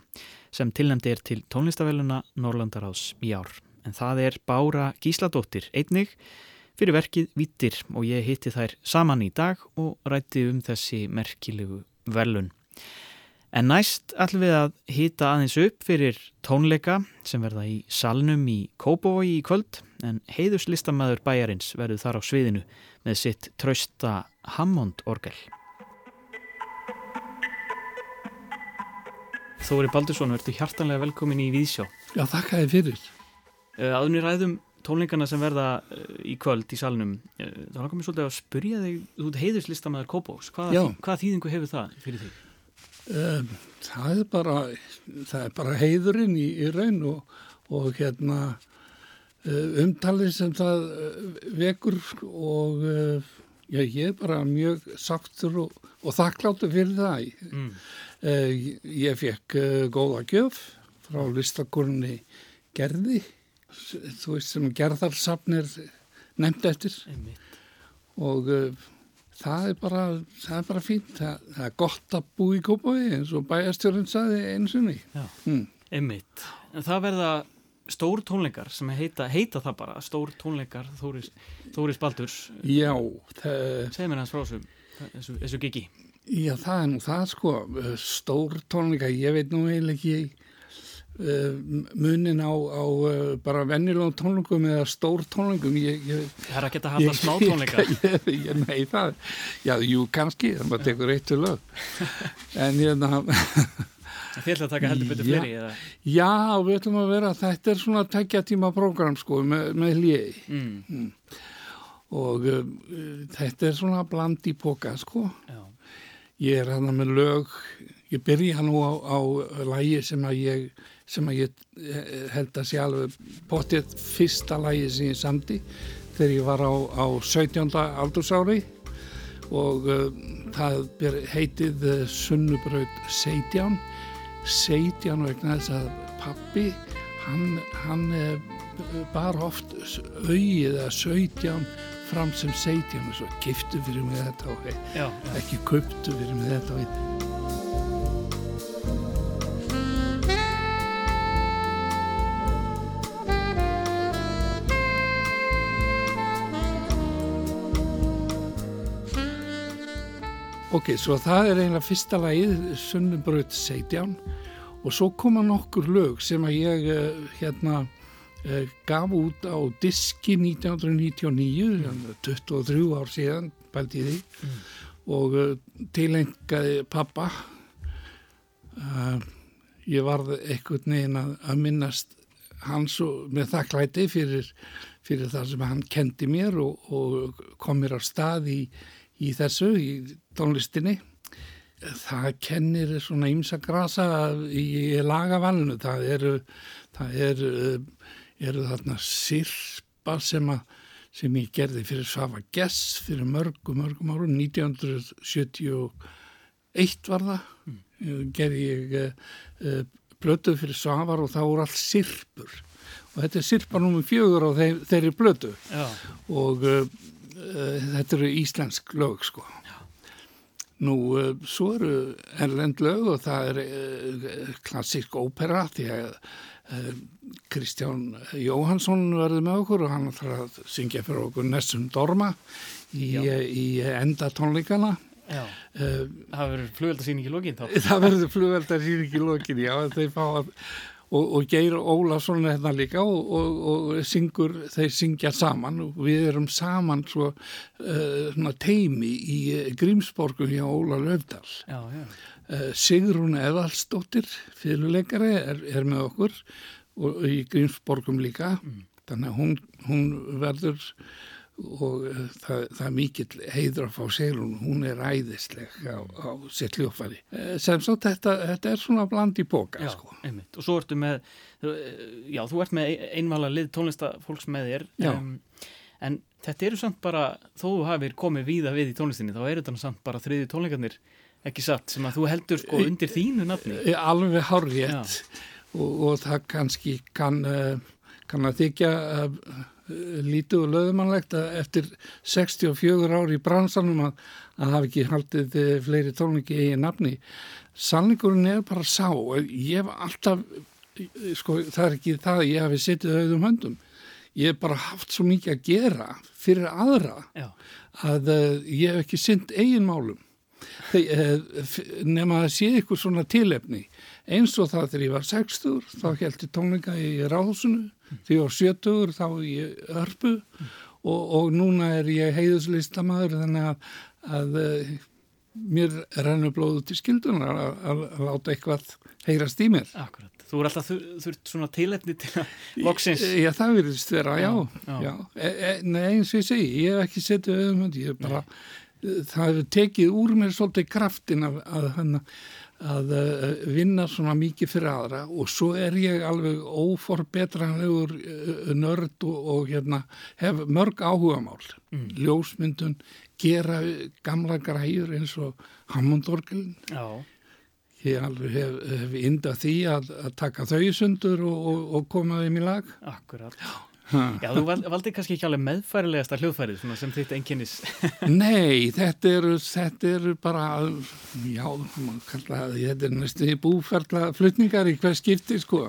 Speaker 1: sem tilnæmdi er til tónlistavelluna Norrlandaráðs í ár. En það er Bára Gísladóttir, einnig fyrir verkið Vittir og ég hitti þær saman í dag og rætti um þessi merkilegu velun. En næst ætlum við að hýta aðeins upp fyrir tónleika sem verða í salnum í Kópavogi í kvöld en heiðuslistamæður bæjarins verður þar á sviðinu með sitt trausta Hammond-orgel. Þóri Baldursson, verður hjartanlega velkomin í Víðsjá.
Speaker 5: Já, þakka þið fyrir.
Speaker 1: Aðunir eh, ræðum tónleikana sem verða eh, í kvöld í salnum. Eh, það var komið svolítið að spurja þig, þú heiðuslistamæður Kópavóks, hvaða hvað þýðingu hefur það fyrir þig?
Speaker 5: Um, það er bara það er bara heiðurinn í, í raun og, og hérna umtalið sem það uh, vekur og uh, já, ég er bara mjög saktur og, og þakkláttu fyrir það mm. ég fekk góða gjöf frá listakorni Gerði þú veist sem gerðarsafnir nefnd eftir Einmitt. og það er bara, það er bara fínt það, það er gott að bú í kópaði eins og bæjastjórn saði eins og ný
Speaker 1: mm. einmitt en það verða stór tónleikar sem heita, heita það bara, stór tónleikar Þóris, Þóris Baldurs.
Speaker 5: Já
Speaker 1: segð mér hans frá þessu, þessu gigi
Speaker 5: já það er nú það sko. Stór tónleikar, ég veit nú eiginlega ekki Uh, munin á, á uh, bara vennilegum tónlingum eða stór tónlingum ég, ég,
Speaker 1: Það er að geta hafa smá tónlinga
Speaker 5: ég, Nei það Já, jú, kannski, það maður tekur eitt til lög. En ég
Speaker 1: Þið ætlaðu að taka heldur betur fleiri?
Speaker 5: Já, já, við ætlum að vera þetta er svona tekja tíma program sko með, með hljegi mm. mm. og uh, þetta er svona bland í boka sko já. ég er hana með lög ég byrja nú á, á lægi sem að ég sem að ég eh, held að sé alveg potið fyrsta lægi sem ég samti þegar ég var á, á 17. aldursári og uh, það heitið Sunnubraut 17 seiti hann vegna þess að pappi hann, hann eh, bar oft auðið að seiti hann fram sem seiti hann og svo giftu fyrir mig þetta og ekki köptu fyrir mig þetta og eitthvað Ok, svo það er eiginlega fyrsta lagið, Sunnumbröð Seidján og svo koma nokkur lög sem að ég uh, hérna uh, gaf út á diski 1999, mm. 23 ár síðan, bælt í því mm. og uh, tilengaði pappa. Ég varði einhvern veginn að, minnast hans með þakklæti fyrir, fyrir það sem hann kendi mér og, og kom mér á stað í í þessu, í tónlistinni. Það kennir svona ímsa grasa í lagavalinu. Það eru, það eru, eru þarna sirpa sem, að, sem ég gerði fyrir Svafa Gess fyrir mörgum, mörgum árum, 1971 var það. Mm. Gerði ég blötu fyrir Svafar og það voru allt sirpur. Og þetta er sirpa nummið fjögur á þeir, þeirri blötu. Já. Og uh, þetta eru íslensk lög sko. Já. nú uh, svo eru erlend lög og það er uh, klassísk ópera því að Kristján Jóhansson verði með okkur og hann ætlar að syngja fyrir okkur Nessum Dorma í, í enda tónleikana
Speaker 1: Já, það verður flugveldarsýning í lokin þá.
Speaker 5: Það verður flugveldarsýning í lokin, já þeir fá að og, og Geir Ólason er hérna líka og, og, og syngur, þeir syngja saman. Og við erum saman svo uh, teimi í uh, Grímsborgum hjá Óla Löfdal uh, Sigrun Eðalstóttir fyrirleikari er, er með okkur og í Grímsborgum líka. Mm. þannig að hún, hún verður og uh, það, það er mikill heiður að fá seglun, hún er æðisleg á, á sitt hljófari uh, sem svo þetta, þetta er svona bland í boka
Speaker 1: já,
Speaker 5: sko.
Speaker 1: og svo ertu með já, þú ert með einvala lið tónlistafólks með þér um, en þetta eru samt bara þó þú hafið komið víða við í tónlistinni þá eru þetta samt bara þriði tónleikarnir ekki satt, sem að þú heldur sko undir þínu nafni.
Speaker 5: alveg hárjett og, og það kannski kann, kann að þykja lítið og löðumannlegt að eftir 64 ári í bransanum að, að hafa ekki haldið fleiri tónleiki í nafni. Sannleikurinn er bara sá. Ég hef alltaf, sko það er ekki það að ég hafi sittið auðum höndum. Ég hef bara haft svo mikið að gera fyrir aðra Já. að uh, ég hef ekki synd eigin málum. Uh, nema að sé ykkur svona tilefni eins og það þegar ég var 60 þá heldur tónleika í ráðsunu því á 70 þá í örpu og, og núna er ég heiðuslistamæður þannig að, að uh, mér rennu blóðu til skildunar að, að, að láta eitthvað heyrast í mér.
Speaker 1: Akkurat. Þú er alltaf þurft svona tilefni til að loksins.
Speaker 5: Já, það verðist vera, já. já. já. E, e, nei, eins og ég segi, ég hef ekki setið auðvitað, ég hef bara, nei. það hefur tekið úr mér svolítið kraftin að, að hann að eh, vinna svona mikið fyrir aðra og svo er ég alveg óforbetranlegur eh, nörd og, og hérna, hef mörg áhugamál, mm. ljósmyndun, gera gamla græur eins og Hammondorgelin. Ég alveg hef, hef indað því að, að taka þau sundur og, og, og koma þeim í lag.
Speaker 1: Akkurát. Já. Já, þú valdi kannski ekki alveg meðfærilegasta hljóðfærið sem þitt enginnis.
Speaker 5: Nei, þetta eru, þetta eru bara, já, kalla, þetta er næstu búferðla flutningar í hver skipti, sko.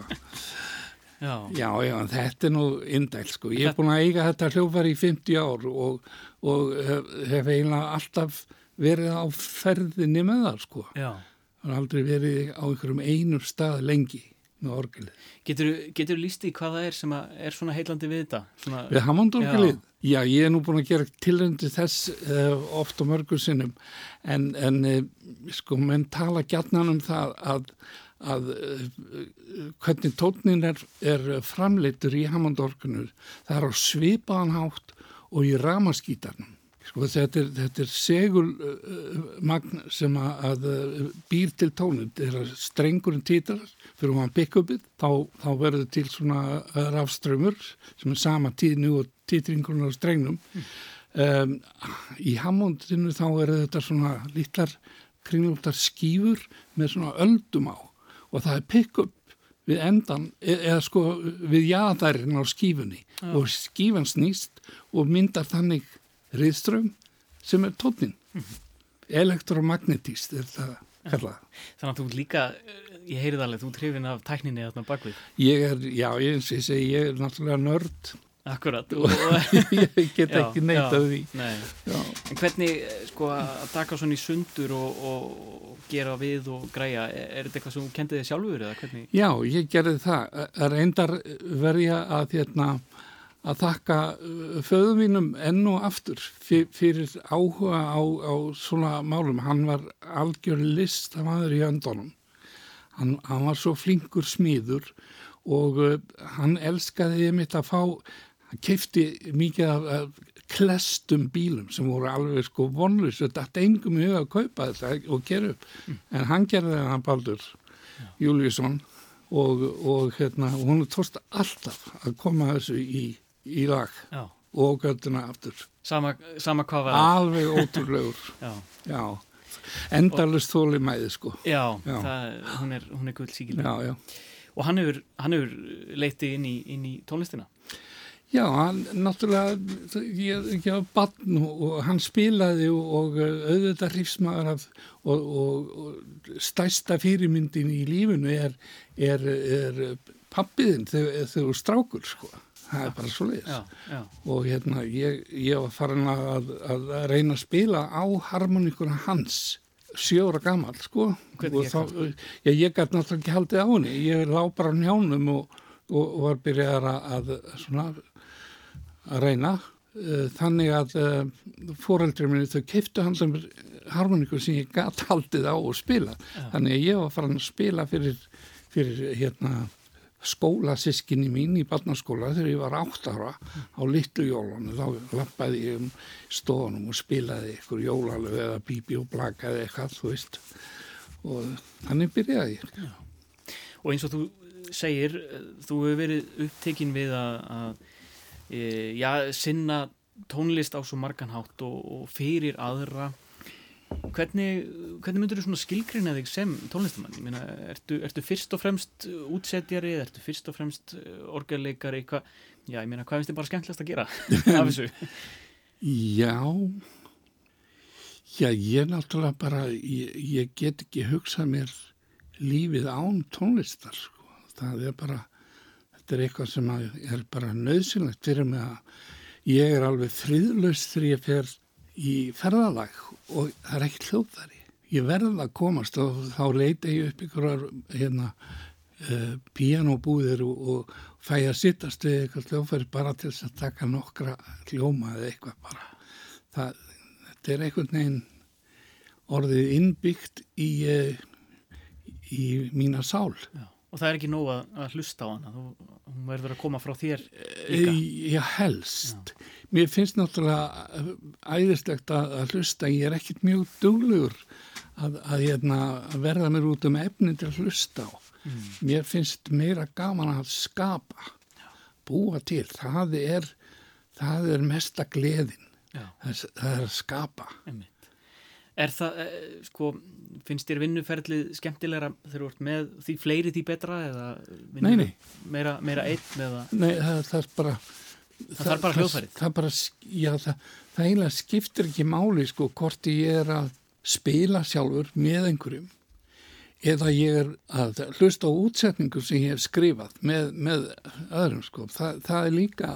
Speaker 5: Já. já, já, þetta er nú indæl, sko. Ég er búin að eiga þetta hljóðfæri í 50 ár og, og hef, hef eiginlega alltaf verið á ferðinni með það, sko. Já. Það har aldrei verið á einhverjum einur stað lengi með orgelið.
Speaker 1: Getur líst í hvað það er sem er svona heilandi við þetta? Svona...
Speaker 5: Við Hammond-orgelið? Já. Já, ég er nú búin að gera tilröndi þess uh, oft á mörgur sinnum en, en uh, sko, menn tala gætnan um það að, að uh, hvernig tónin er, er framleitur í Hammond-orgelinu, það er á svipaðan hátt og í ramaskítarnum. Sko þetta er, þetta er segulmagn uh, sem að, að býr til tónum, þetta er strengurinn títrar fyrir hann pick-upið, þá, þá verður til svona uh, rafströmmur sem er sama tíðnu og títringurinn á strengnum. Um, í Hammondinu þá er þetta svona litlar kringlúptar skýfur með svona öldum á og það er pick-up við endan, e, eða sko við jáðarinn á skífunni ja. og skífan snýst og myndar þannig riðström sem er tónin mm -hmm. elektromagnetíst er það kallað
Speaker 1: Þannig að þú líka, ég heyri það alveg þú trefin af tækninni þarna bakvið
Speaker 5: Ég er, já, ég, ég, segi, ég er náttúrulega nörd
Speaker 1: Akkurat
Speaker 5: Ég get já, ekki neitt af því nei.
Speaker 1: En hvernig, sko, að taka svona í sundur og, og gera við og græja, er þetta eitthvað sem þú kendið þig sjálfur eða hvernig?
Speaker 5: Já, ég gerði það, reyndar verja að hérna að þakka uh, föðum mínum enn og aftur fyrir áhuga á, á svona málum. Hann var algjör list af aður í öndunum. Hann, hann var svo flinkur smíður og uh, hann elskaði mitt að fá, hann keipti mikið af, af klestum bílum sem voru alveg sko vonlust, þetta er engum í huga að kaupa þetta og gera upp. Mm. En hann gerði það hann Baldur Júliusson og, og hérna, hún tósta alltaf að koma þessu í í lag já. og göttuna aftur
Speaker 1: sama, sama hvað var
Speaker 5: alveg ótrúlegur já. já. Endalust þóli mæði sko.
Speaker 1: Já, það, hún er, er gull síkilega og hann hefur, hann hefur leitið inn í, inn í tónlistina?
Speaker 5: Já, hann náttúrulega, ég, ég var barn og hann spilaði og, og auðvitað hrifsmaður og, og, og stæsta fyrirmyndin í lífunu er, er, er pappiðin þegar þú strákur sko það er bara svo leiðis og hérna ég, ég var farin að, að reyna að spila á harmoníkuna hans sjóra gammal sko. Og þá, ég, ég gæti náttúrulega ekki haldið á henni. Ég lág bara á njánum og, og, var byrjað að, að svona að reyna. Uh, þannig að eh, fóreldri minni þau keiftu hans um harmoníku sem ég gæti haldið á og spila Já. þannig að ég var farin að spila fyrir, fyrir hérna skólasískinni mín í barnaskóla þegar ég var átt ára á litlu jólunum þá lappaði ég um stofunum og spilaði ykkur jólalög eða bíbi og blakaði eitthvað þú veist. Og þannig byrjaði ég. Já.
Speaker 1: Og eins og þú segir þú hefur verið upptekinn við að e, já, sinna tónlist á svo marganhátt og, og fyrir aðra hvernig, hvernig myndur þú svona skilgrina þig sem tónlistamann? Ég meina, ertu, ertu fyrst og fremst útsetjari, ertu fyrst og fremst uh, orgelleikari, hvað, já, ég meina, hvað finnst þið bara skemmtilegast að gera af þessu?
Speaker 5: Já, já, ég náttúrulega bara, ég, ég get ekki hugsað mér lífið án tónlistar, sko. Það er bara, þetta er eitthvað sem er bara nöðsynlegt fyrir mig að ég er alveg friðlaust þegar ég fer í ferðalag og það er ekki hljóðari. Ég verði að komast og þá leita ég upp ykkur hérna, uh, pianobúðir og, og fæ að sittast við eitthvað hljóðfæri bara til að taka nokkra hljóma eða eitthvað bara. Það, þetta er einhvern veginn orðið innbyggt í, uh, í mína sál.
Speaker 1: Já. Og það er ekki nóg að, að hlusta á hana, hún verður að koma frá þér líka.
Speaker 5: Já, helst. Já. Mér finnst náttúrulega æðislegt að, að hlusta, ég er ekkit mjög duglugur að, að, hérna, að verða mér út um efni til að hlusta á. Mm. Mér finnst meira gaman að skapa, Já. búa til, það er, það er mesta gleðin, það, það er að skapa.
Speaker 1: Einmitt. Er það, sko, finnst þér vinnuferðlið skemmtilegra þegar þú ert með því fleiri því betra eða
Speaker 5: nei, nei.
Speaker 1: meira, meira einn eða?
Speaker 5: Nei, það, það er bara
Speaker 1: það, það er bara hljóðfærið
Speaker 5: það, bara, já, það eiginlega skiptir ekki máli sko hvort ég er að spila sjálfur með einhverjum eða ég er að hlusta á útsetningu sem ég hef skrifað með, með öðrum sko það er líka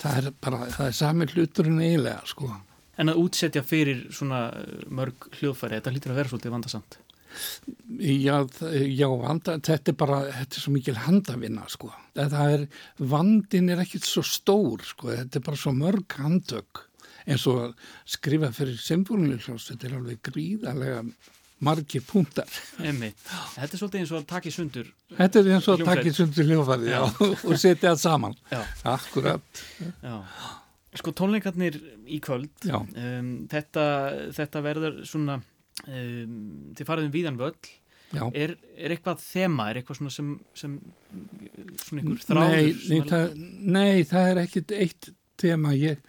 Speaker 5: það er bara, það er sami hluturinn eiginlega sko
Speaker 1: En að útsetja fyrir svona eh, mörg hljóðfæri, þetta hlýtur að vera svolítið vandasamt.
Speaker 5: Já, já vanda, þetta er bara, þetta er svo mikil handavinna, sko. Það er, vandin er ekkit svo stór, sko, þetta er bara svo mörg handtök. En svo skrifa fyrir symfóniljóðs, þetta er alveg gríðarlega margir punktar.
Speaker 1: Emmi, þetta er svolítið eins og að taka í sundur
Speaker 5: Þetta er eins og að taka í sundur hljóðfæri, já, og setja það saman.
Speaker 1: Já.
Speaker 5: Akkurat.
Speaker 1: Já. Sko tónleikarnir í kvöld um, þetta, þetta verður svona um, til faraðum víðan völl. Er, er eitthvað þema, er eitthvað svona sem, sem svona einhver þráður
Speaker 5: Nei, nei, það, nei það er ekkit eitt þema. Ég,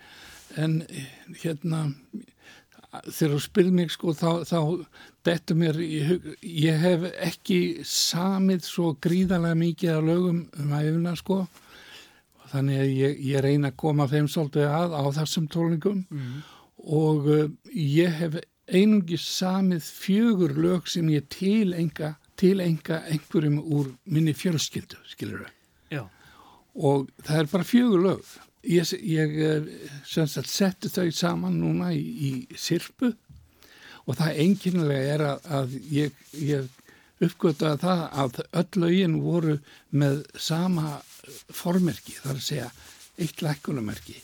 Speaker 5: en hérna þegar þú spyrir mig sko þá, þá þetta mér, ég, ég hef ekki samið svo gríðarlega mikið af lögum um æfina sko þannig að ég, ég reyna að koma þeim svolítið að á þessum tólningum mm. og uh, ég hef einungi samið fjögur lög sem ég tilenga tilenga einhverjum úr minni fjölskyldu, skilur
Speaker 1: þau
Speaker 5: og það er bara fjögur lög. Ég, ég uh, setti þau saman núna í, í sirpu og það enginlega er að, að ég, ég uppgötaði það að öll lögin voru með sama formerki, það er að segja eitt lækunumerki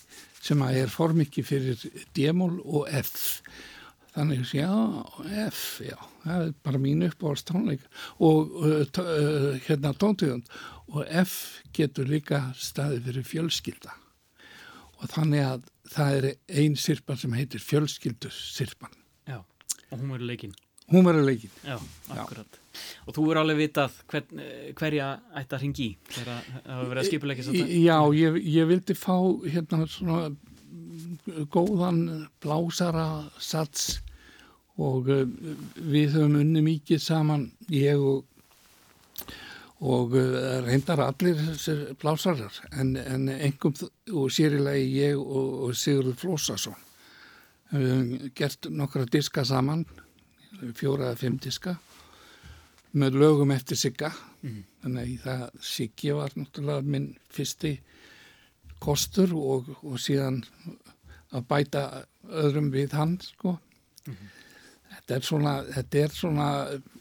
Speaker 5: sem að er formerki fyrir D-mól og F. Þannig að já, F, já það er bara mín uppáhast tónleika og uh, uh, hérna tóntegund. Og F getur líka staði fyrir fjölskylda. Og þannig að það er einn sirpan sem heitir fjölskyldusirpan
Speaker 1: Já, og hún verður leikinn
Speaker 5: Hún verður leikinn
Speaker 1: Já, akkurat Já. Og þú er alveg vitað hver, hverja ætti að ringi þegar það hefur verið að skipulegja
Speaker 5: þetta? Já, ég, ég vildi fá hérna svona góðan blásara sats og uh, við höfum unni mikið saman ég og og uh, reyndar allir þessir blásarar en, en engum og sérilegi ég og, og Sigurður Flósasson við höfum gert nokkra diska saman fjóra eða fimm diska með lögum eftir Sigga. Mm. þannig að það Siggi var náttúrulega minn fyrsti kostur og, og síðan að bæta öðrum við hann sko. Mm -hmm. þetta, er svona, þetta er svona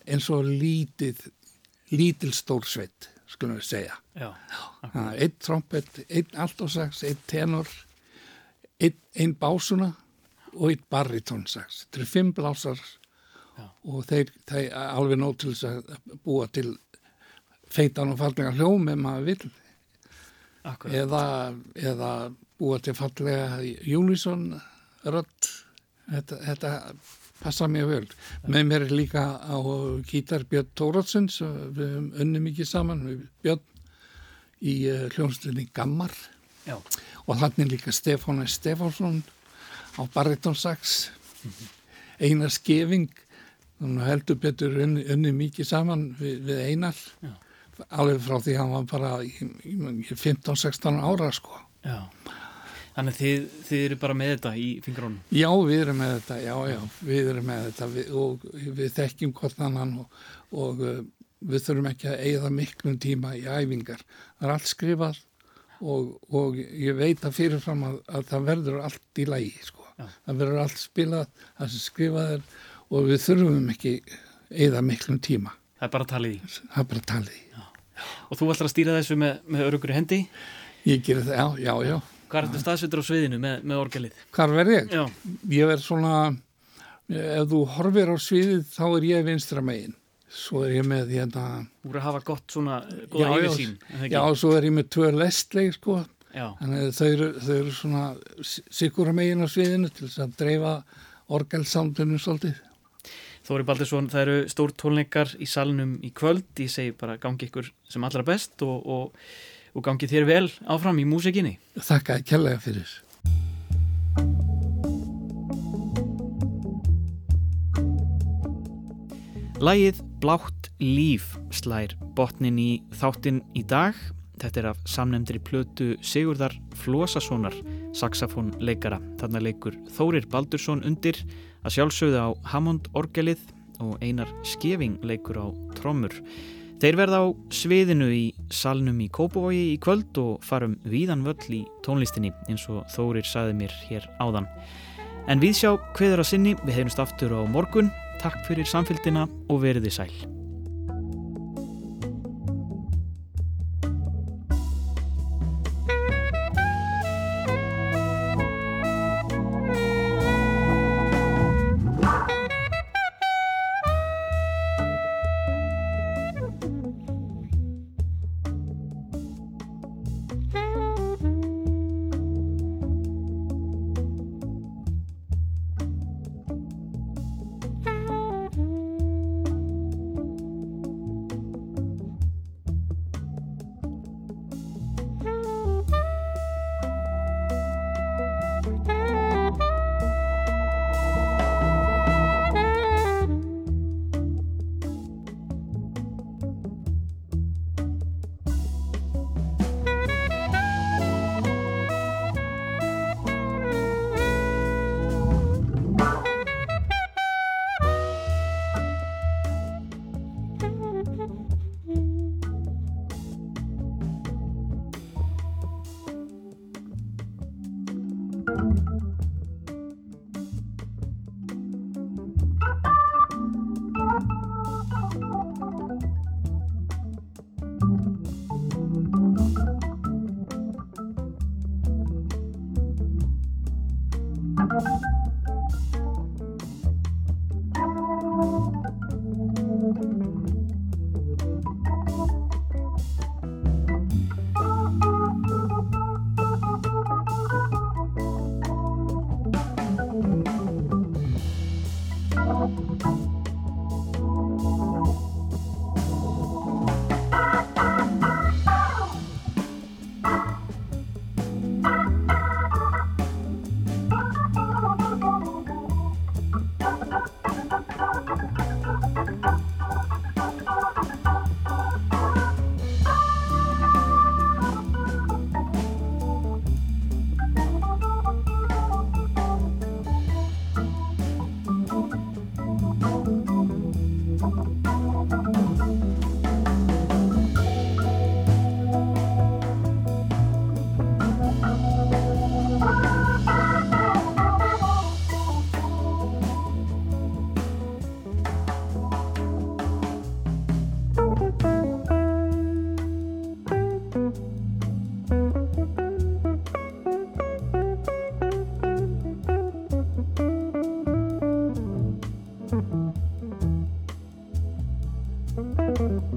Speaker 5: eins og lítið lítil stórsveit skulum við segja.
Speaker 1: Já,
Speaker 5: einn trompet, einn altosax einn tenor einn ein básuna og einn baritónsax þetta eru fimm blásar Já. og þeir, þeir alveg nóg til þess að búa til feitan og fallega hljóm ef maður vil eða, eða búa til fallega Júnisson rödd. Þetta, þetta passa mjög vel. Ja. með mér er líka á gítar Björn Tóratsons við höfum unni mikið saman Björn í uh, hljómsdunni Gammar.
Speaker 1: Já.
Speaker 5: og þannig líka Stefán Stefánsson á Barretonsax mm -hmm eina skefing heldur betur unni, unni mikið saman við, við einar Já. alveg frá því hann var bara 15-16 ára sko
Speaker 1: Já Þannig þið, þið eru bara með þetta í fingrónum?
Speaker 5: Já, við erum með þetta, já, já, við erum með þetta við, og við þekkjum hvort annan og, og uh, við þurfum ekki að eigða miklum tíma í æfingar. Það er allt skrifað og, og ég veit að fyrirfram að, að það verður allt í lægi, sko. Já. Það verður allt spilað, það sem skrifað er og við þurfum ekki eigða miklum tíma.
Speaker 1: Það er bara talið í?
Speaker 5: Það er bara talið í.
Speaker 1: Og þú ætlar að stýra þessu með, með örugur í hendi?
Speaker 5: Ég ger það, já, já, já.
Speaker 1: Hvað er þetta staðsveitur á sviðinu með, með orgelið?
Speaker 5: Hvað verð ég? Já. Ég verð svona, ef þú horfir á sviðið þá er ég vinstra megin. Svo er ég með hérna...
Speaker 1: Þú verður að hafa gott svona, goða yfirsýn.
Speaker 5: Já, svo er ég með tvö lestleg, sko. Já. Þannig að þau eru, þau eru svona sikura megin á sviðinu til þess að dreifa orgelsándunum svolítið.
Speaker 1: Þóri Baldursson, það eru stór tólningar í salnum í kvöld. Ég segi bara gangi ykkur sem allra best og, og og gangi þér vel áfram í músikinni.
Speaker 5: Þakka kærlega fyrir.
Speaker 1: Lægið Blátt líf slær botnin í þáttin í dag. Þetta er af samnemndri plötu Sigurðar Flósassonar, saxofónleikara. Þarna leikur Þórir Baldursson undir að sjálfsögða á Hammond orgelið og einar skefing leikur á trommur. Þeir verða á sviðinu í salnum í Kópavogi í kvöld og farum víðan völl í tónlistinni eins og Þórir saði mér hér áðan. En við sjá hveður að sinni, við heimst aftur á morgun. Takk fyrir samfélgina og veriði sæl.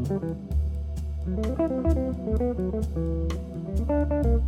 Speaker 6: Thank you.